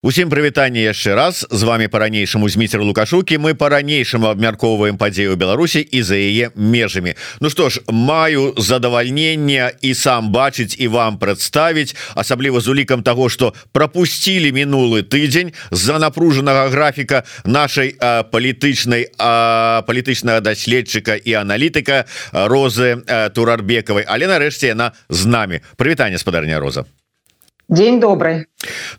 Усім прывітанне яшчэ раз. З вами по-ранейшаму зміцер лукашукі. Мы по-ранейшаму абмяркоўваем падзею Беларусі і за яе межамі. Ну што ж маю задавальнення і сам бачыць і вам прадставіць асабліва з улікам того что пропусцілі мінулы тыдзень з-за напружанага графіка нашай палітычнай палітычнага даследчыка і аналітыка розы турарбекавай але нарэшце яна з намі. Прывітанне спадарня роза день добрый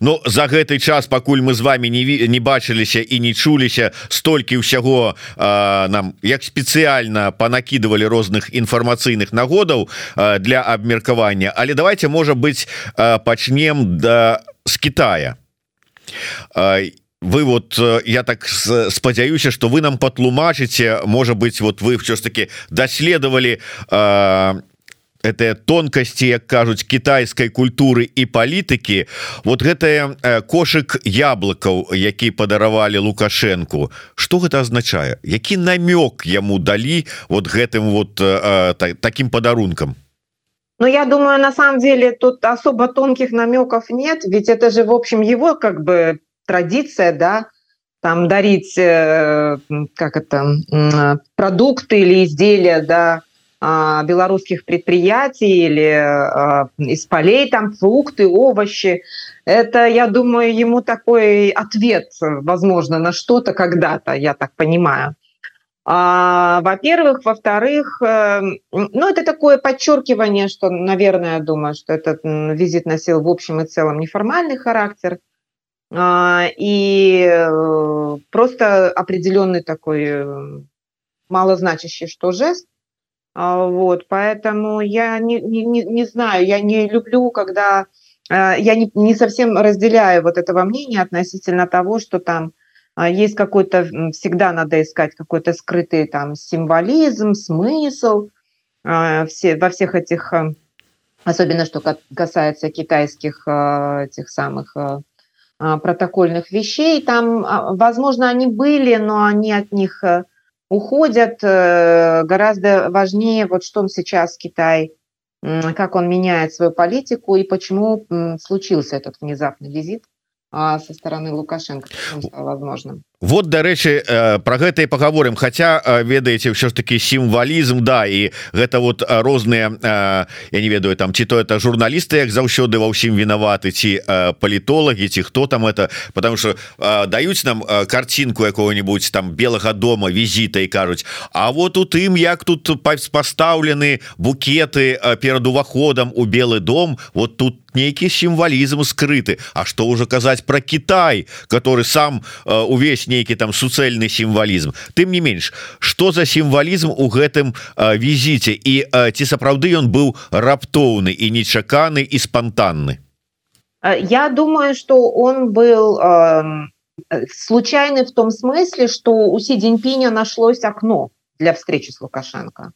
Ну за гэты час пакуль мы з вами не не бачыліся і не чуліся столькі ўсяго нам як спецыяльна панакідывалі розных інфармацыйных нагодаў а, для абмеркавання. Але давайте можа быть пачнем да с Китая вы вот я так спадзяюся что вы нам патлумачыце можа быть вот вы все ж таки даследовали это тонкасці як кажуць китайской культуры і палітыкі вот гэтая кошык яблыкаў які падаравалі лукашенко что гэта означае які намёк яму далі вот гэтым вот так, таким подарунком Ну я думаю на самом деле тут особо тонких намеков нет ведь это же в общем его как бы традиция да там дарить э, как это продукты или изделия да белорусских предприятий или а, из полей там фрукты овощи. Это я думаю ему такой ответ возможно на что-то когда-то я так понимаю. А, во-первых во-вторых э, ну это такое подчеркивание что наверное я думаю что этот визит носил в общем и целом неформальный характер. И э, просто определенный такой малозначащий что жест. а, вот, поэтому я не, не, не знаю, я не люблю, когда а, я не, не совсем разделяю вот этого мнения относительно того, что там а, есть какой-то, всегда надо искать какой-то скрытый там символизм, смысл все, во всех этих, особенно что касается китайских тех самых протокольных вещей, там, возможно, они были, но они от них уходят. Э, гораздо важнее, вот что сейчас Китай, как он меняет свою политику и почему случился этот внезапный визит со стороны Лукашенко возможным вот дарэчы э, про гэта і поговорим хотя э, ведаеце все ж таки сімвалізм да і гэта вот э, розныя я не ведаю там ці то это журналісты як заўсёды ва ўсім вінаваты ці палітолагі ці хто там это. Потому что даюць нам картинку якого-нибудь там белага дома візіта і кажуць А вот у тым як тут пастаўлены букеты перад уваходам у белы дом вот тут нейкі сімвалізм скрыты. А что уже казаць про Китай который сам увесь нейкі там суцэльны сімвалізм. Тым не менш что за сімвалізм у гэтым візіце? І ці сапраўды ён быў раптоўны і нечаканы і спонтанны я думаю что он был э, случайный в том смысле что у си Цзиньпиня нашлось окно для встречи с лукашенко.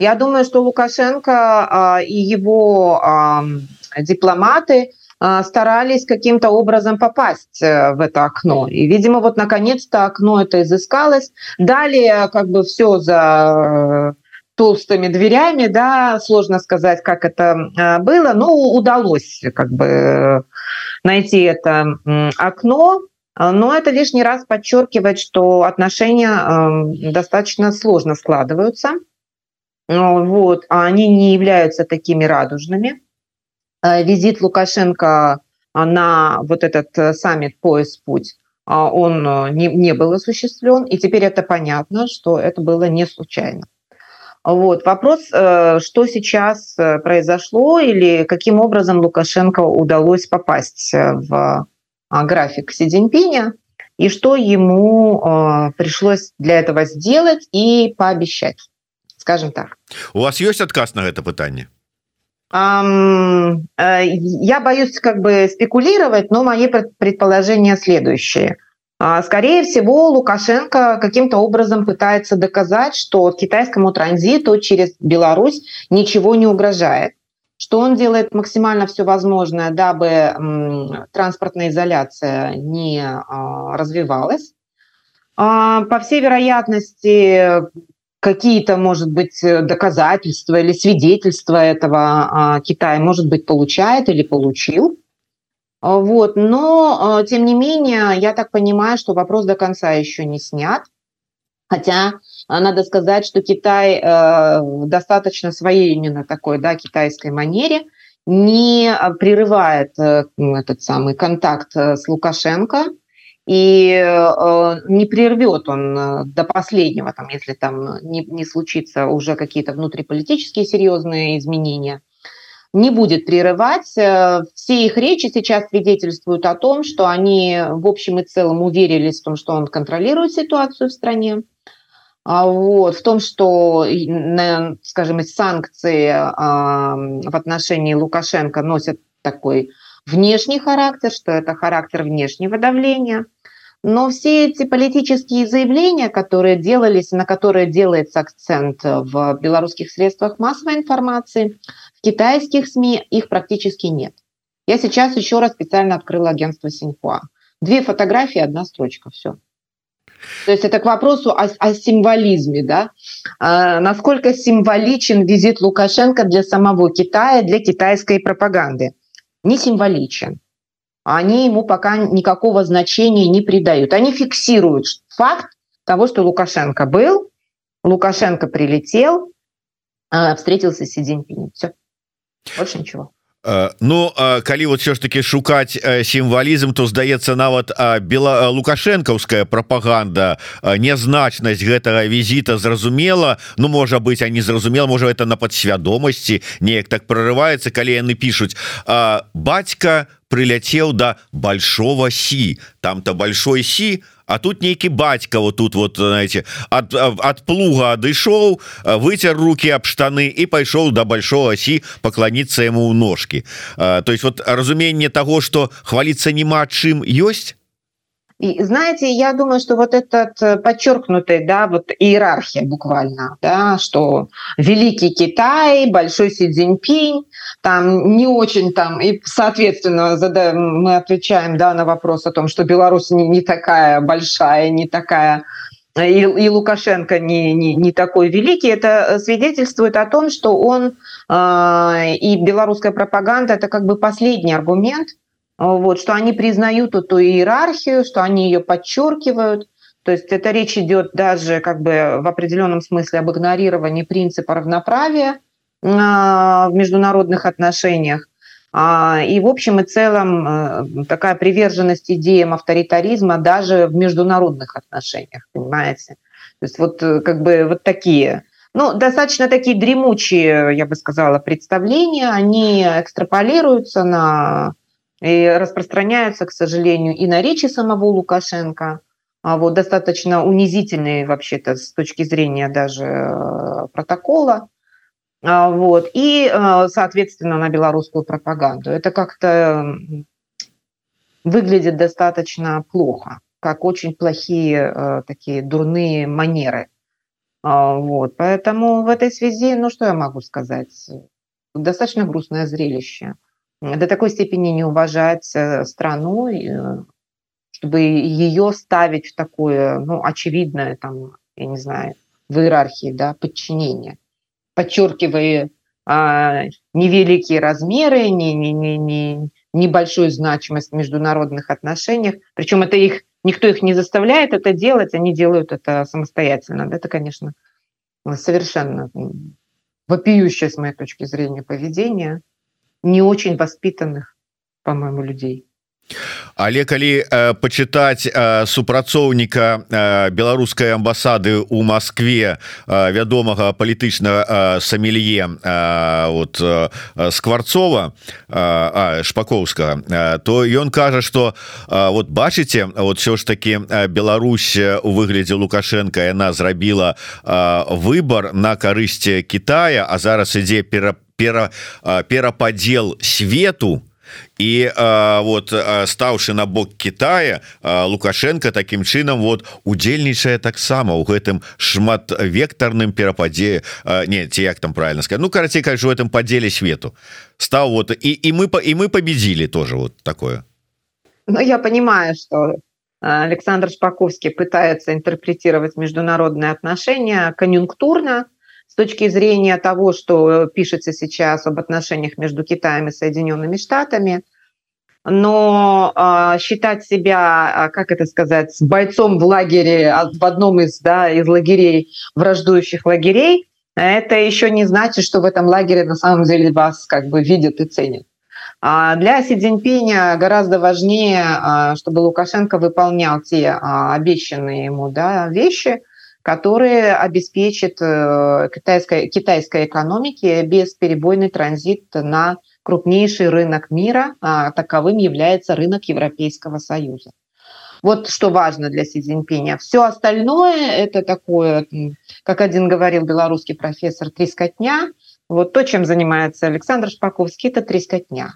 Я думаю что лукашенко э, и его э, дипломаты а, старались каким-то образом попасть э, в это окно. И, видимо, вот наконец-то окно это изыскалось. Далее как бы все за э, толстыми дверями, да, сложно сказать, как это э, было, но удалось как бы найти это окно, но это лишний раз подчеркивает, что отношения достаточно сложно складываются, вот, а они не являются такими радужными. Э, визит Лукашенко на вот этот э, саммит «Пояс-путь» он э, не, не был осуществлен, и теперь это понятно, что это было не случайно. Вот. Вопрос, что сейчас произошло или каким образом Лукашенко удалось попасть в график Си Цзиньпиня, и что ему пришлось для этого сделать и пообещать, скажем так. У вас есть отказ на это пытание? Э, я боюсь как бы спекулировать, но мои предположения следующие. А, скорее всего, Лукашенко каким-то образом пытается доказать, что китайскому транзиту через Беларусь ничего не угрожает что он делает максимально все возможное, дабы транспортная изоляция не а, развивалась. А, по всей вероятности, какие-то, может быть, э, доказательства или свидетельства этого а, Китай, может быть, получает или получил. Вот. Но, тем не менее, я так понимаю, что вопрос до конца еще не снят. Хотя надо сказать, что Китай э, достаточно своей именно такой да, китайской манере не прерывает э, этот самый контакт с Лукашенко, и э, не прервет он э, до последнего, там, если там не, не случится уже какие-то внутриполитические серьезные изменения, не будет прерывать. Э, все их речи сейчас свидетельствуют о том, что они в общем и целом уверились в том, что он контролирует ситуацию в стране, а вот, в том, что, скажем, санкции в отношении Лукашенко носят такой внешний характер, что это характер внешнего давления – но все эти политические заявления, которые делались, на которые делается акцент в белорусских средствах массовой информации, в китайских СМИ их практически нет. Я сейчас еще раз специально открыла агентство Синьхуа. Две фотографии, одна строчка, все. То есть это к вопросу о, о символизме, да? А, насколько символичен визит Лукашенко для самого Китая, для китайской пропаганды? Не символичен они ему пока никакого значения не придают. Они фиксируют факт того, что Лукашенко был, Лукашенко прилетел, а, встретился с Си Цзиньпинем. Все. Больше ничего. Э, ну калі вот все ж таки шукаць э, сімвалізм то здаецца нават бела лукашэнкаўская пропаганда нязначнасць гэтага візіта зразумела. Ну можа быть они зразумела можа это на подсвядомасці неяк так прорываецца калі яны пишутць бацька прыляцеў до большого сі. Там-то большой сі а тут нейкі бацька вот тут вот знаете от от плуга адышоў выцер руки об штаны и пайшоў до большого сі поклониться ему у ножки то есть вот разуменне того что хвалиться нема чым ёсць и знаете, я думаю, что вот этот э, подчеркнутый, да, вот иерархия буквально, да, что великий Китай, большой Си Цзиньпинь, там не очень там, и соответственно задаем, мы отвечаем, да, на вопрос о том, что Беларусь не, не такая большая, не такая и, и Лукашенко не, не, не такой великий, это свидетельствует о том, что он э, и белорусская пропаганда это как бы последний аргумент, вот, что они признают эту иерархию, что они ее подчеркивают. То есть это речь идет даже как бы в определенном смысле об игнорировании принципа равноправия а, в международных отношениях. А, и в общем и целом э, такая приверженность идеям авторитаризма даже в международных отношениях, понимаете? То есть вот э, как бы вот такие ну, достаточно такие дремучие, я бы сказала, представления, они экстраполируются на и распространяются, к сожалению, и на речи самого Лукашенко, а вот достаточно унизительные вообще-то с точки зрения даже э, протокола, а вот, и, э, соответственно, на белорусскую пропаганду. Это как-то выглядит достаточно плохо, как очень плохие э, такие дурные манеры. А вот, поэтому в этой связи, ну что я могу сказать, достаточно грустное зрелище – до такой степени не уважать э, страну, э, чтобы ее ставить в такое, ну, очевидное, там, я не знаю, в иерархии, да, подчинение, подчеркивая а, невеликие размеры, не, не, не, не, небольшую значимость в международных отношениях. Причем это их, никто их не заставляет это делать, они делают это самостоятельно. Это, конечно, совершенно вопиющее, с моей точки зрения, поведение – не очень воспитанных, по-моему, людей. але калі э, пачытаць э, супрацоўніка э, беларускай амбасады у Москве э, вядомага палітычна э, самелье э, вот э, скварцова э, шпаковска э, то ён кажа что э, вот бачыце вот все ж таки Беларусь у выглядзе лукашенко яна зрабіла э, выбор на карысці Китая а зараз ідзе перапа пера перападзел свету і а, вот стаўшы на бок Китая лукашенко таким чынам вот удзельнічае таксама у гэтым шматвектарным перападзе не ці як там правильно сказать ну карацей кажу в этом падзеле свету. Стаў вот і і мы по і мы победили тоже вот такое. Ну я понимаю что Александр Шпаковский пытается интерпретировать международные отношения конъюнктурно точки зрения того, что пишется сейчас об отношениях между Китаем и Соединенными Штатами. но э, считать себя, как это сказать, бойцом в лагере, в одном из, да, из лагерей, враждующих лагерей, это еще не значит, что в этом лагере на самом деле вас как бы видят и ценят. А для Си Цзиньпиня гораздо важнее, а, чтобы Лукашенко выполнял те а, обещанные ему да, вещи, которые обеспечат э, китайской, китайской экономике бесперебойный транзит на крупнейший рынок мира, а таковым является рынок Европейского Союза. Вот что важно для Си Цзиньпиня. Все остальное – это такое, как один говорил белорусский профессор, трескотня. Вот то, чем занимается Александр Шпаковский, это трескотня.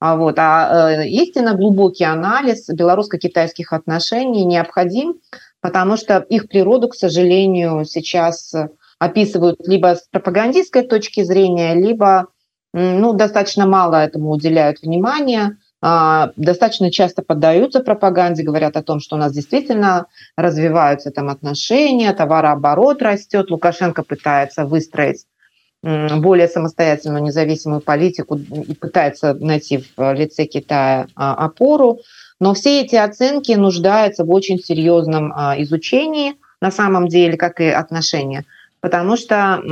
А, вот, а э, истинно глубокий анализ белорусско-китайских отношений необходим, потому что их природу, к сожалению, сейчас описывают либо с пропагандистской точки зрения, либо ну, достаточно мало этому уделяют внимания. А, достаточно часто поддаются пропаганде, говорят о том, что у нас действительно развиваются там отношения, товарооборот растет, Лукашенко пытается выстроить более самостоятельную независимую политику и пытается найти в лице Китая а, опору. Но все эти оценки нуждаются в очень серьезном а, изучении на самом деле, как и отношения, потому что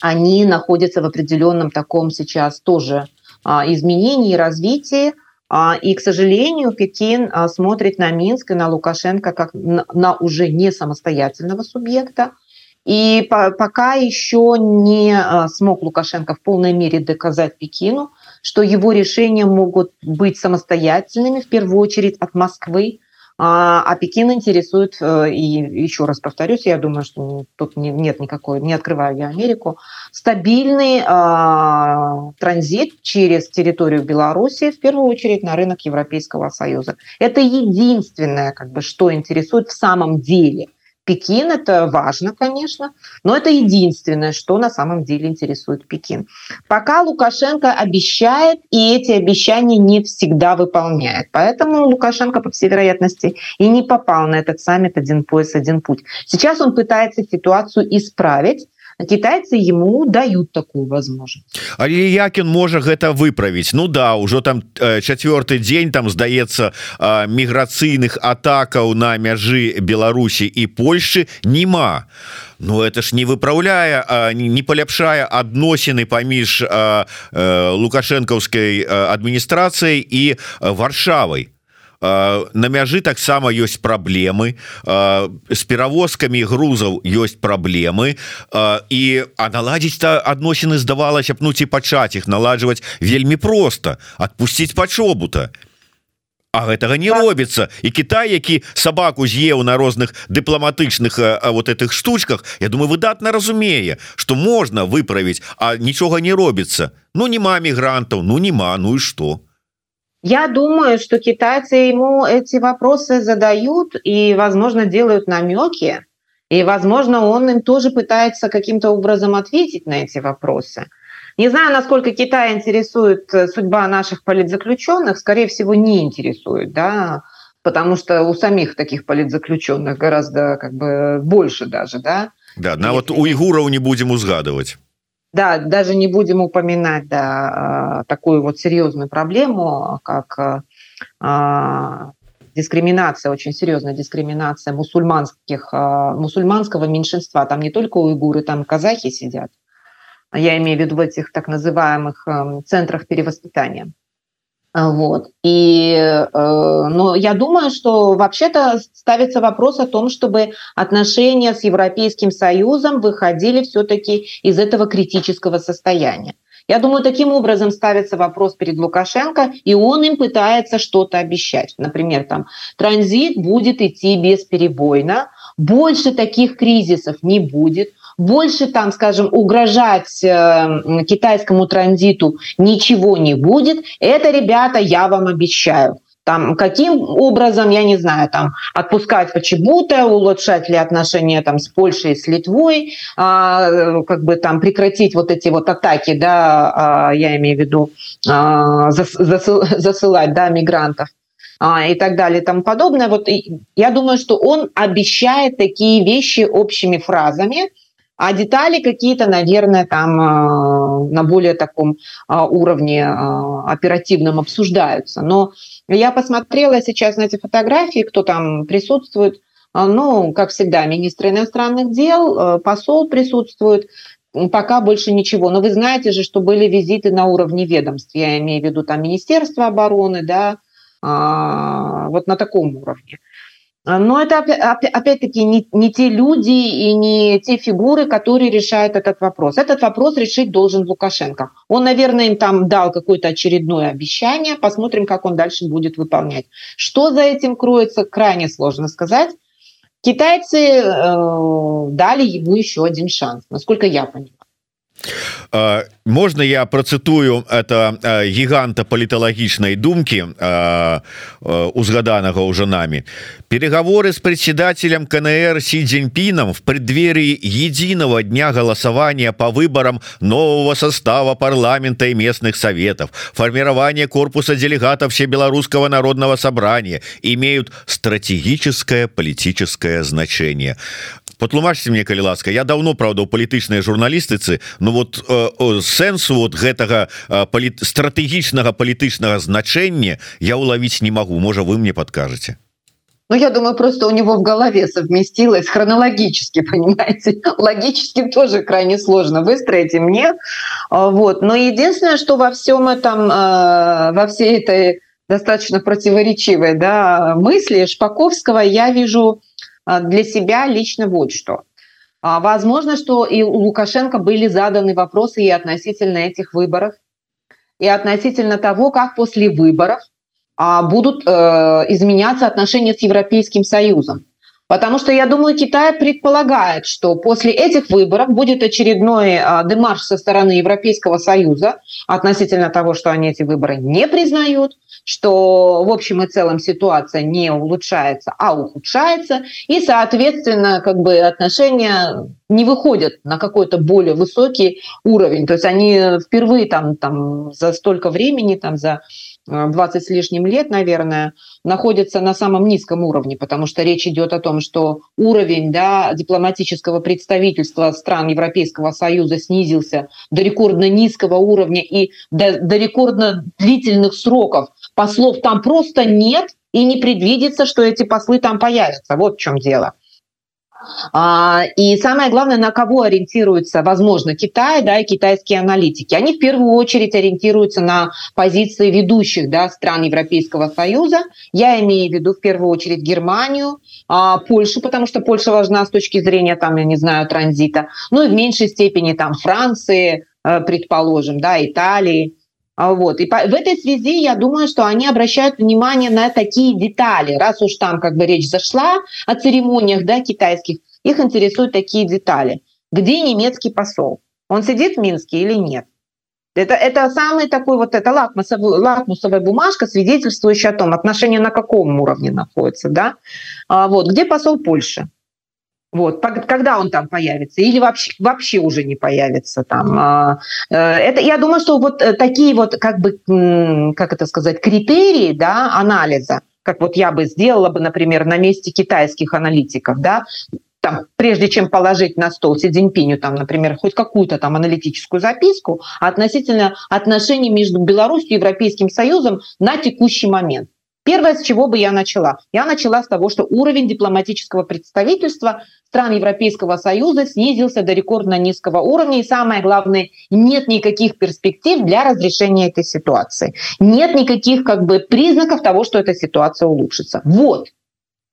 они находятся в определенном таком сейчас тоже а, изменении развитии. А, и, к сожалению, Пекин смотрит на Минск и на Лукашенко как на уже не самостоятельного субъекта. И пока еще не смог Лукашенко в полной мере доказать Пекину, что его решения могут быть самостоятельными, в первую очередь от Москвы, а, а Пекин интересует, э, и еще раз повторюсь, я думаю, что тут нет никакой, не открываю я Америку, стабильный а, транзит через территорию Беларуси, в первую очередь на рынок Европейского Союза. Это единственное, как бы, что интересует в самом деле Пекин, это важно, конечно, но это единственное, что на самом деле интересует Пекин. Пока Лукашенко обещает, и эти обещания не всегда выполняет. Поэтому Лукашенко, по всей вероятности, и не попал на этот саммит «Один пояс, один путь». Сейчас он пытается ситуацию исправить, китайцы ему дают такую возможность. Але якін можа гэта выправіць Ну да ўжо там э, четверты дзень там здаецца э, міграцыйных атакаў на мяжы Беларусі і Польши нема. Ну это ж не выправляе не паляпшае адносіны паміж лукашэнкаўскай адміністрацыяй і варшавай на мяжы таксама ёсць праблемы. З перавозкамі грузаў ёсць праблемы. І а наладзіць-то адносіны здавалася б ну ці пачаць іх наладжваць вельмі просто адпусціць пачобута А гэтага не робіцца. І Кітай які сабаку з'еў на розных дыпламатычных вот этих штучках Я думаю выдатна разумее что можна выправіць а нічога не робіцца. Ну няма мігрантаў ну няма ну і что Я думаю, что китайцы ему эти вопросы задают и, возможно, делают намеки. И, возможно, он им тоже пытается каким-то образом ответить на эти вопросы. Не знаю, насколько Китай интересует э, судьба наших политзаключенных, скорее всего, не интересует, да, потому что у самих таких политзаключенных гораздо как бы больше даже, да. Да, на вот уйгуров не будем узгадывать. Да, даже не будем упоминать да, а, такую вот серьезную проблему, как а, дискриминация, очень серьезная дискриминация мусульманских, а, мусульманского меньшинства. Там не только уйгуры, там казахи сидят. Я имею в виду в этих так называемых центрах перевоспитания. Вот. И, э, но я думаю, что вообще-то ставится вопрос о том, чтобы отношения с Европейским Союзом выходили все-таки из этого критического состояния. Я думаю, таким образом ставится вопрос перед Лукашенко, и он им пытается что-то обещать. Например, там транзит будет идти бесперебойно, больше таких кризисов не будет, больше там, скажем, угрожать э, китайскому транзиту ничего не будет. Это, ребята, я вам обещаю. Там, каким образом, я не знаю, там, отпускать почему-то, улучшать ли отношения там, с Польшей, с Литвой, а, как бы там прекратить вот эти вот атаки, да, а, я имею в виду, а, засыл, засылать, да, мигрантов а, и так далее и тому подобное. Вот я думаю, что он обещает такие вещи общими фразами, а детали какие-то, наверное, там на более таком уровне оперативном обсуждаются. Но я посмотрела сейчас на эти фотографии, кто там присутствует. Ну, как всегда, министр иностранных дел, посол присутствует, пока больше ничего. Но вы знаете же, что были визиты на уровне ведомств. Я имею в виду там Министерство обороны, да, вот на таком уровне. Но это опять-таки не, не те люди и не те фигуры, которые решают этот вопрос. Этот вопрос решить должен Лукашенко. Он, наверное, им там дал какое-то очередное обещание. Посмотрим, как он дальше будет выполнять. Что за этим кроется, крайне сложно сказать. Китайцы э, дали ему еще один шанс, насколько я понимаю. Можно я процитую это гиганта паліталагічнай думки узгаданага уже нами переговоры с председателем КНР Си Цзиньпином в преддверии единого дня голосования по выборам нового состава парламента и местных советов формирование корпуса делегатов всебелорусского народного собрания имеют стратегическое политическое значение патлумачьте мне калі ласка я давно правда у палітычнай журналістыцы Ну вот э, сэнсу вот гэтага э, палі... стратэгічнага палітычнага значэння я уловіць не могу можа вы мне подкажете Ну, я думаю, просто у него в голове совместилось хронологически, понимаете? Логически тоже крайне сложно выстроить и мне. А, вот. Но единственное, что во всем этом, э, во всей этой достаточно противоречивой да, мысли Шпаковского я вижу а, для себя лично вот что. А, возможно, что и у Лукашенко были заданы вопросы и относительно этих выборов, и относительно того, как после выборов а, будут э, изменяться отношения с Европейским Союзом. Потому что, я думаю, Китай предполагает, что после этих выборов будет очередной демарш со стороны Европейского Союза относительно того, что они эти выборы не признают, что в общем и целом ситуация не улучшается, а ухудшается, и, соответственно, как бы отношения не выходят на какой-то более высокий уровень. То есть они впервые там, там за столько времени, там за 20 с лишним лет, наверное, находятся на самом низком уровне, потому что речь идет о том, что уровень да, дипломатического представительства стран Европейского Союза снизился до рекордно низкого уровня и до, до рекордно длительных сроков. Послов там просто нет, и не предвидится, что эти послы там появятся. Вот в чем дело. А, и самое главное, на кого ориентируется, возможно, Китай да, и китайские аналитики. Они в первую очередь ориентируются на позиции ведущих да, стран Европейского Союза. Я имею в виду в первую очередь Германию, а, Польшу, потому что Польша важна с точки зрения, там, я не знаю, транзита. Ну и в меньшей степени там Франции, э, предположим, да, Италии. А, вот. И по, в этой связи я думаю, что они обращают внимание на такие детали. Раз уж там как бы речь зашла о церемониях да, китайских, их интересуют такие детали. Где немецкий посол? Он сидит в Минске или нет? Это, это самый такой вот, это лакмусовая, лакмусовая бумажка, свидетельствующая о том, отношения на каком уровне находятся. Да? А, вот. Где посол Польши? Вот, когда он там появится, или вообще, вообще уже не появится там. А, э, это, я думаю, что вот э, такие вот, как бы, как это сказать, критерии да, анализа, как вот я бы сделала бы, например, на месте китайских аналитиков, да, там, прежде чем положить на стол Си Цзиньпиню, там, например, хоть какую-то там аналитическую записку относительно отношений между Беларусью и Европейским Союзом на текущий момент. Первое, с чего бы я начала? Я начала с того, что уровень дипломатического представительства стран Европейского Союза снизился до рекордно низкого уровня. И самое главное, нет никаких перспектив для разрешения этой ситуации. Нет никаких как бы, признаков того, что эта ситуация улучшится. Вот.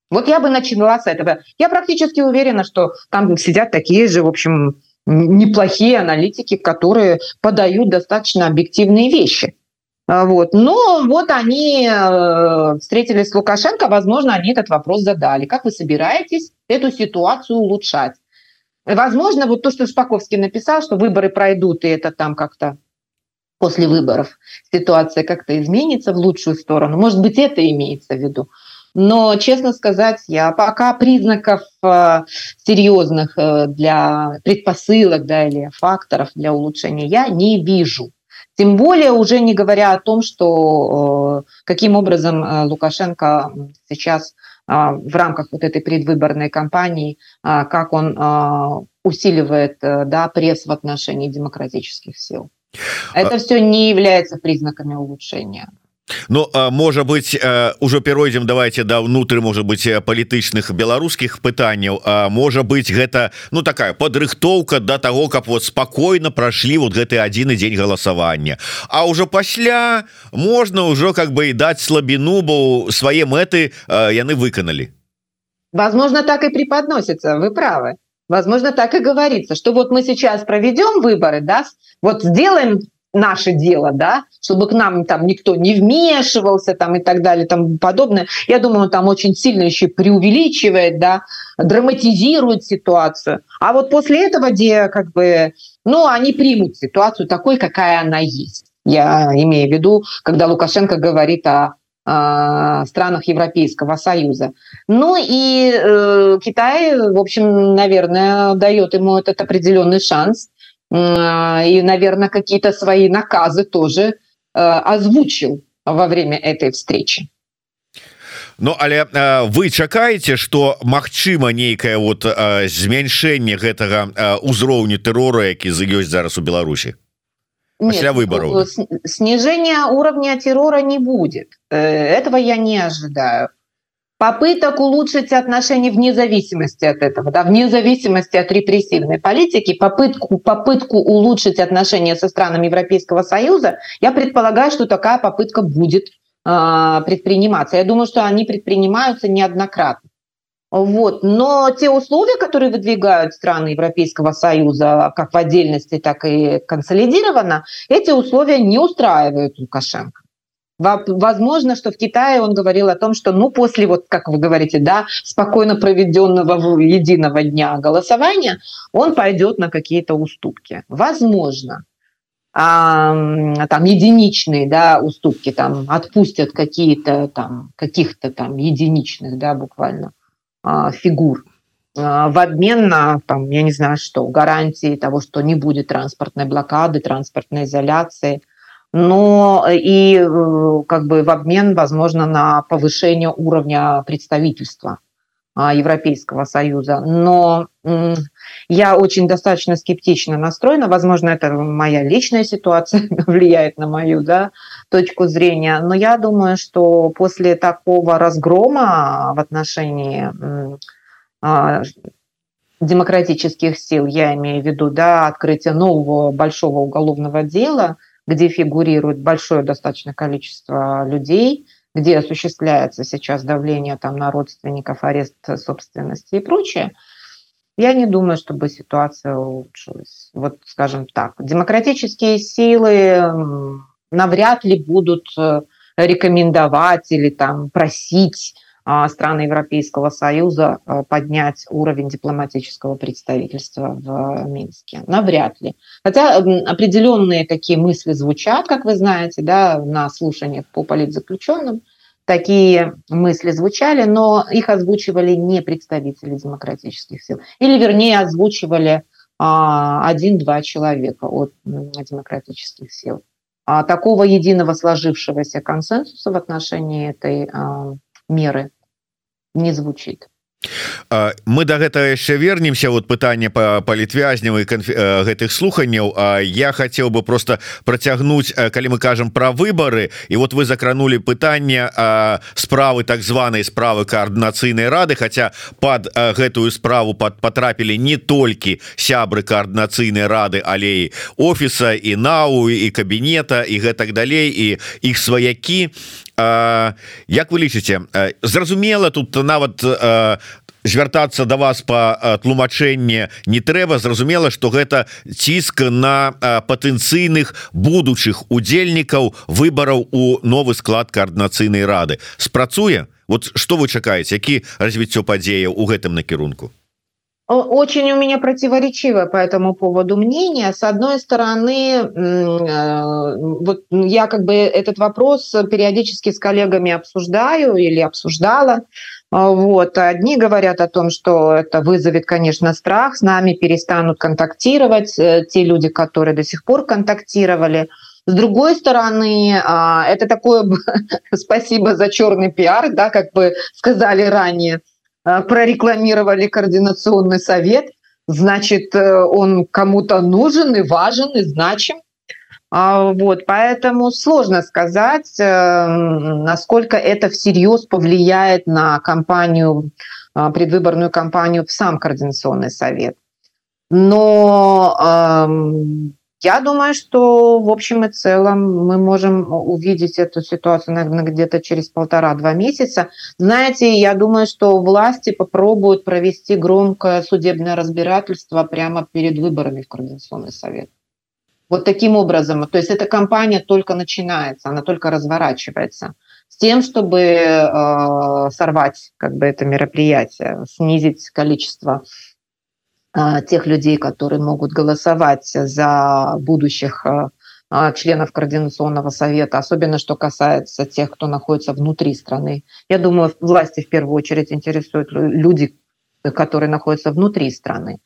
Вот я бы начала с этого. Я практически уверена, что там сидят такие же, в общем, неплохие аналитики, которые подают достаточно объективные вещи. А, вот. Но вот они э, встретились с Лукашенко, возможно, они этот вопрос задали. Как вы собираетесь эту ситуацию улучшать? Возможно, вот то, что Шпаковский написал, что выборы пройдут, и это там как-то после выборов ситуация как-то изменится в лучшую сторону. Может быть, это имеется в виду. Но, честно сказать, я пока признаков э, серьезных э, для предпосылок да, или факторов для улучшения я не вижу. Тем более уже не говоря о том, что э, каким образом э, Лукашенко сейчас э, в рамках вот этой предвыборной кампании, как он усиливает да, пресс в отношении демократических сил. Это а... все не является признаками улучшения. Ну можа быть ужо перайдзем давайте да ўнутры можа быть палітычных беларускіх пытанняў можа быть гэта ну такая падрыхтоўка до да того каб вот спокойно прошли вот гэты адзін дзень галасавання А ўжо пасля можна ўжо как бы і даць слабіну бо свае мэты яны выканалі Возможно так и преподносится вы правы. Возможно так и говорится что вот мы сейчас проведем выборы да вот сделаем наше дело, да, чтобы к нам там никто не вмешивался там и так далее, там подобное. Я думаю, он там очень сильно еще преувеличивает, да, драматизирует ситуацию. А вот после этого, где как бы, ну, они примут ситуацию такой, какая она есть. Я имею в виду, когда Лукашенко говорит о странах Европейского Союза. Ну и э, Китай, в общем, наверное, дает ему этот определенный шанс и, наверное, какие-то свои наказы тоже э, озвучил во время этой встречи. Ну але э, вы чакаеце что Мачыма нейкае вот э, змяншэнне гэтага э, узроўню тэрора які за ёсць зараз у Беларусі? Для выборов снижение уровня террора не будет. Этого я не ожидаю попыток улучшить отношения вне зависимости от этого, да, вне зависимости от репрессивной политики, попытку, попытку улучшить отношения со странами Европейского Союза, я предполагаю, что такая попытка будет э, предприниматься. Я думаю, что они предпринимаются неоднократно. Вот. Но те условия, которые выдвигают страны Европейского Союза, как в отдельности, так и консолидированно, эти условия не устраивают Лукашенко. Возможно, что в Китае он говорил о том, что, ну, после, вот, как вы говорите, да, спокойно проведенного единого дня голосования, он пойдет на какие-то уступки. Возможно. А, там единичные, да, уступки, там отпустят какие-то там, каких-то там единичных, да, буквально а, фигур а, в обмен на, там, я не знаю что, гарантии того, что не будет транспортной блокады, транспортной изоляции – но э, и э, как бы в обмен, возможно, на повышение уровня представительства а, Европейского Союза. Но я очень достаточно скептично настроена. Возможно, это моя личная ситуация влияет на мою да, точку зрения. Но я думаю, что после такого разгрома в отношении а, демократических сил, я имею в виду да, открытие нового большого уголовного дела – где фигурирует большое достаточно количество людей, где осуществляется сейчас давление там, на родственников, арест собственности и прочее, я не думаю, чтобы ситуация улучшилась. Вот скажем так, демократические силы навряд ли будут э, рекомендовать или там просить страны Европейского Союза а, поднять уровень дипломатического представительства в Минске. Навряд ли. Хотя определенные такие мысли звучат, как вы знаете, да, на слушаниях по политзаключенным. Такие мысли звучали, но их озвучивали не представители демократических сил. Или, вернее, озвучивали а, один-два человека от демократических сил. Такого единого сложившегося консенсуса в отношении этой меры не звучит. Мы до да гэта яшчэ вернемся вот пытанне по палітвязневай гэтых слуханняў. А я хотел бы просто процягнуть калі мы кажам про выборы і вот вы закранули пытанне справы так званой справы коорднацыйнай рады хотя под гэтую справу под потрапілі не толькі сябры коорднацыйнай рады алеі офіса і нау і кабінета і гэтак далей і іх сваякі Як вы лічыце зразумела тут нават звяртацца до вас по тлумачэнне не трэба зразумела что гэта ціск на патэнцыйных будучых удзельнікаў выбараў у новы склад коорднацыйнай рады. Спрацуе? Вот что вы чакаеце? Які развіццё падзеяў у гэтым накірунку Очень у меня противоречивое по этому поводу мнение. С одной стороны, э, вот я как бы этот вопрос периодически с коллегами обсуждаю или обсуждала. Вот. Одни говорят о том, что это вызовет, конечно, страх, с нами перестанут контактировать э, те люди, которые до сих пор контактировали. С другой стороны, а, это такое спасибо за черный пиар, да, как бы сказали ранее – прорекламировали координационный совет, значит, э, он кому-то нужен и важен, и значим. Вот, поэтому сложно сказать, насколько это всерьез повлияет на кампанию, предвыборную кампанию в сам Координационный совет. Но я думаю, что в общем и целом мы можем увидеть эту ситуацию, наверное, где-то через полтора-два месяца. Знаете, я думаю, что власти попробуют провести громкое судебное разбирательство прямо перед выборами в Координационный совет. Вот таким образом. То есть эта кампания только начинается, она только разворачивается с тем, чтобы э, сорвать как бы это мероприятие, снизить количество тех людей, которые могут голосовать за будущих а, а, членов Координационного совета, особенно что касается тех, кто находится внутри страны. Я думаю, власти в первую очередь интересуют люди, которые находятся внутри страны.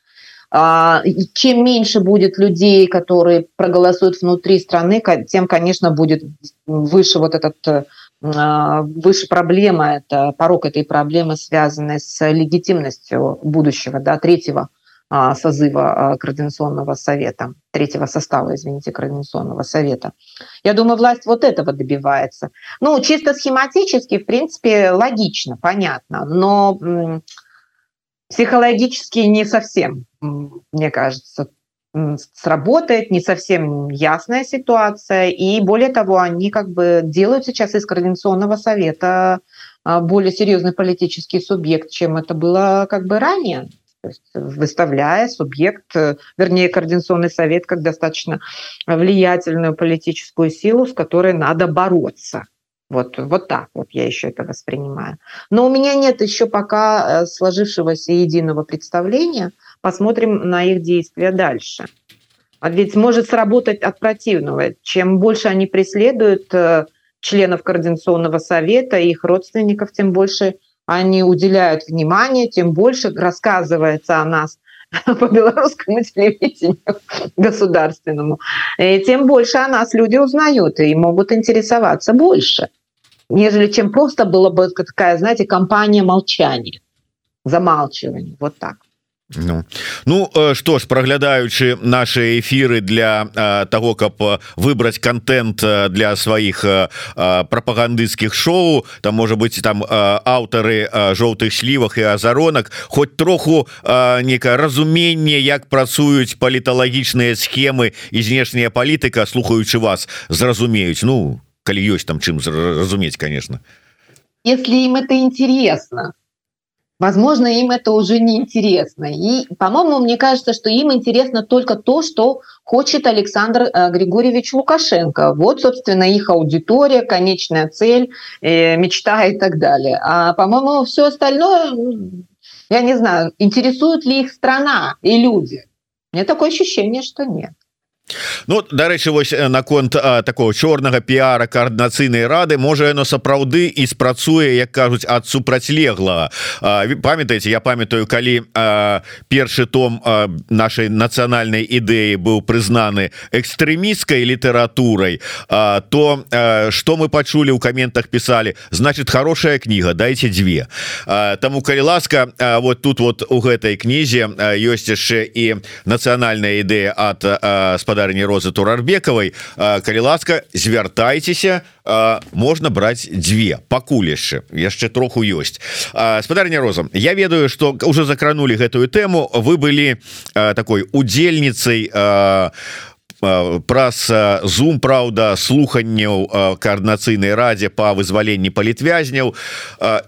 Чем меньше будет людей, которые проголосуют внутри страны, тем, конечно, будет выше вот этот э, выше проблема, это порог этой проблемы, связанной с легитимностью будущего, да, третьего а, созыва а, Координационного совета, третьего состава, извините, Координационного совета. Я думаю, власть вот этого добивается. Ну, чисто схематически, в принципе, логично, понятно, но психологически не совсем, мне кажется, сработает, не совсем ясная ситуация, и более того, они как бы делают сейчас из Координационного совета а, более серьезный политический субъект, чем это было как бы ранее то есть выставляя субъект, э, вернее, Координационный совет как достаточно влиятельную политическую силу, с которой надо бороться. Вот, вот так вот я еще это воспринимаю. Но у меня нет еще пока э, сложившегося единого представления. Посмотрим на их действия дальше. А ведь может сработать от противного. Чем больше они преследуют э, членов Координационного совета и их родственников, тем больше они уделяют внимание, тем больше рассказывается о нас по белорусскому телевидению государственному, и тем больше о нас люди узнают и могут интересоваться больше, нежели чем просто было бы такая, знаете, компания молчания, замалчивания, вот так. Ну. Ну что ж праглядаючы наши эфиры для а, того каб выбраць контент для сваіх прапагандысцкіх шоу там может быть там аўтары жоўтых слівах і азаронак хоть троху некае разуменне як працуюць паліталагічныя схемы і знешняя палітыка слухаючы вас зразумеюць. Ну калі ёсць там чым разумець конечно. Если им это интересно Возможно, им это уже не интересно. И, по-моему, мне кажется, что им интересно только то, что хочет Александр э, Григорьевич Лукашенко. Вот, собственно, их аудитория, конечная цель, э, мечта и так далее. А, по-моему, все остальное, я не знаю, интересует ли их страна и люди. У меня такое ощущение, что нет. Ну дарэчы вось наконт такого чорнага піара коаардынацыйнай рады можа яно сапраўды і спрацуе як кажуць ад супрацьлегла памятаеце я памятаю калі а, першы том а, нашай нацыянальнай ідэі быў прызнаны экстрэміскай літаратурай а, то что мы пачулі ў каментах писали значит хорошая кніга дайте дзве Таму калі ласка вот тут вот у гэтай кнізе ёсць яшчэ і нацыянальная ідэя от спад гаспадарні розы турарбекавай калі ласка звяртайцеся можна браць дзве пакулішчы. Яшчэ троху ёсць. Спадарня розам Я ведаю что уже закранули гэтую тэму. Вы былі такой удзельніцай у праз зум Праўда слуханняў коаардынацыйнай радзе по вызваленні палітвязняў.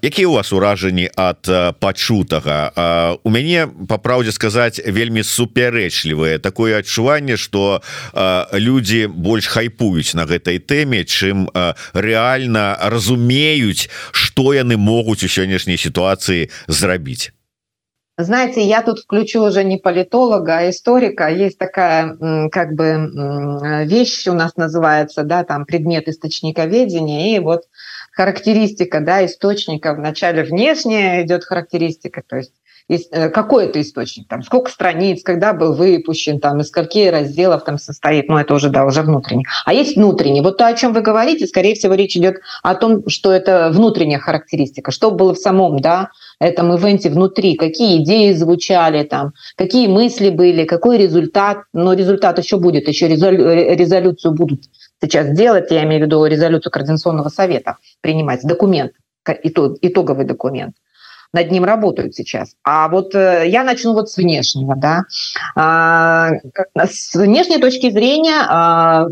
Якія у вас уражанні ад пачутага? У мяне по праўдзе сказаць вельмі супярэчлівыя такое адчуванне что людзі больш хайпуюць на гэтай тэме чым рэальна разумеюць что яны могуць у сённяшняй сітуацыі зрабіць Знаете, я тут включу уже не политолога, а историка. Есть такая как бы вещь у нас называется, да, там предмет источниковедения. И вот характеристика, да, источника. Вначале внешняя идет характеристика, то есть какой это источник, там, сколько страниц, когда был выпущен, там, из скольки разделов там состоит, ну, это уже, да, уже внутренний. А есть внутренний. Вот то, о чем вы говорите, скорее всего, речь идет о том, что это внутренняя характеристика, что было в самом, да, этом ивенте внутри, какие идеи звучали там, какие мысли были, какой результат, но результат еще будет, еще резолюцию будут сейчас делать, я имею в виду резолюцию Координационного совета принимать, документ, итоговый документ над ним работают сейчас. А вот э, я начну вот с внешнего, да. А, с внешней точки зрения а,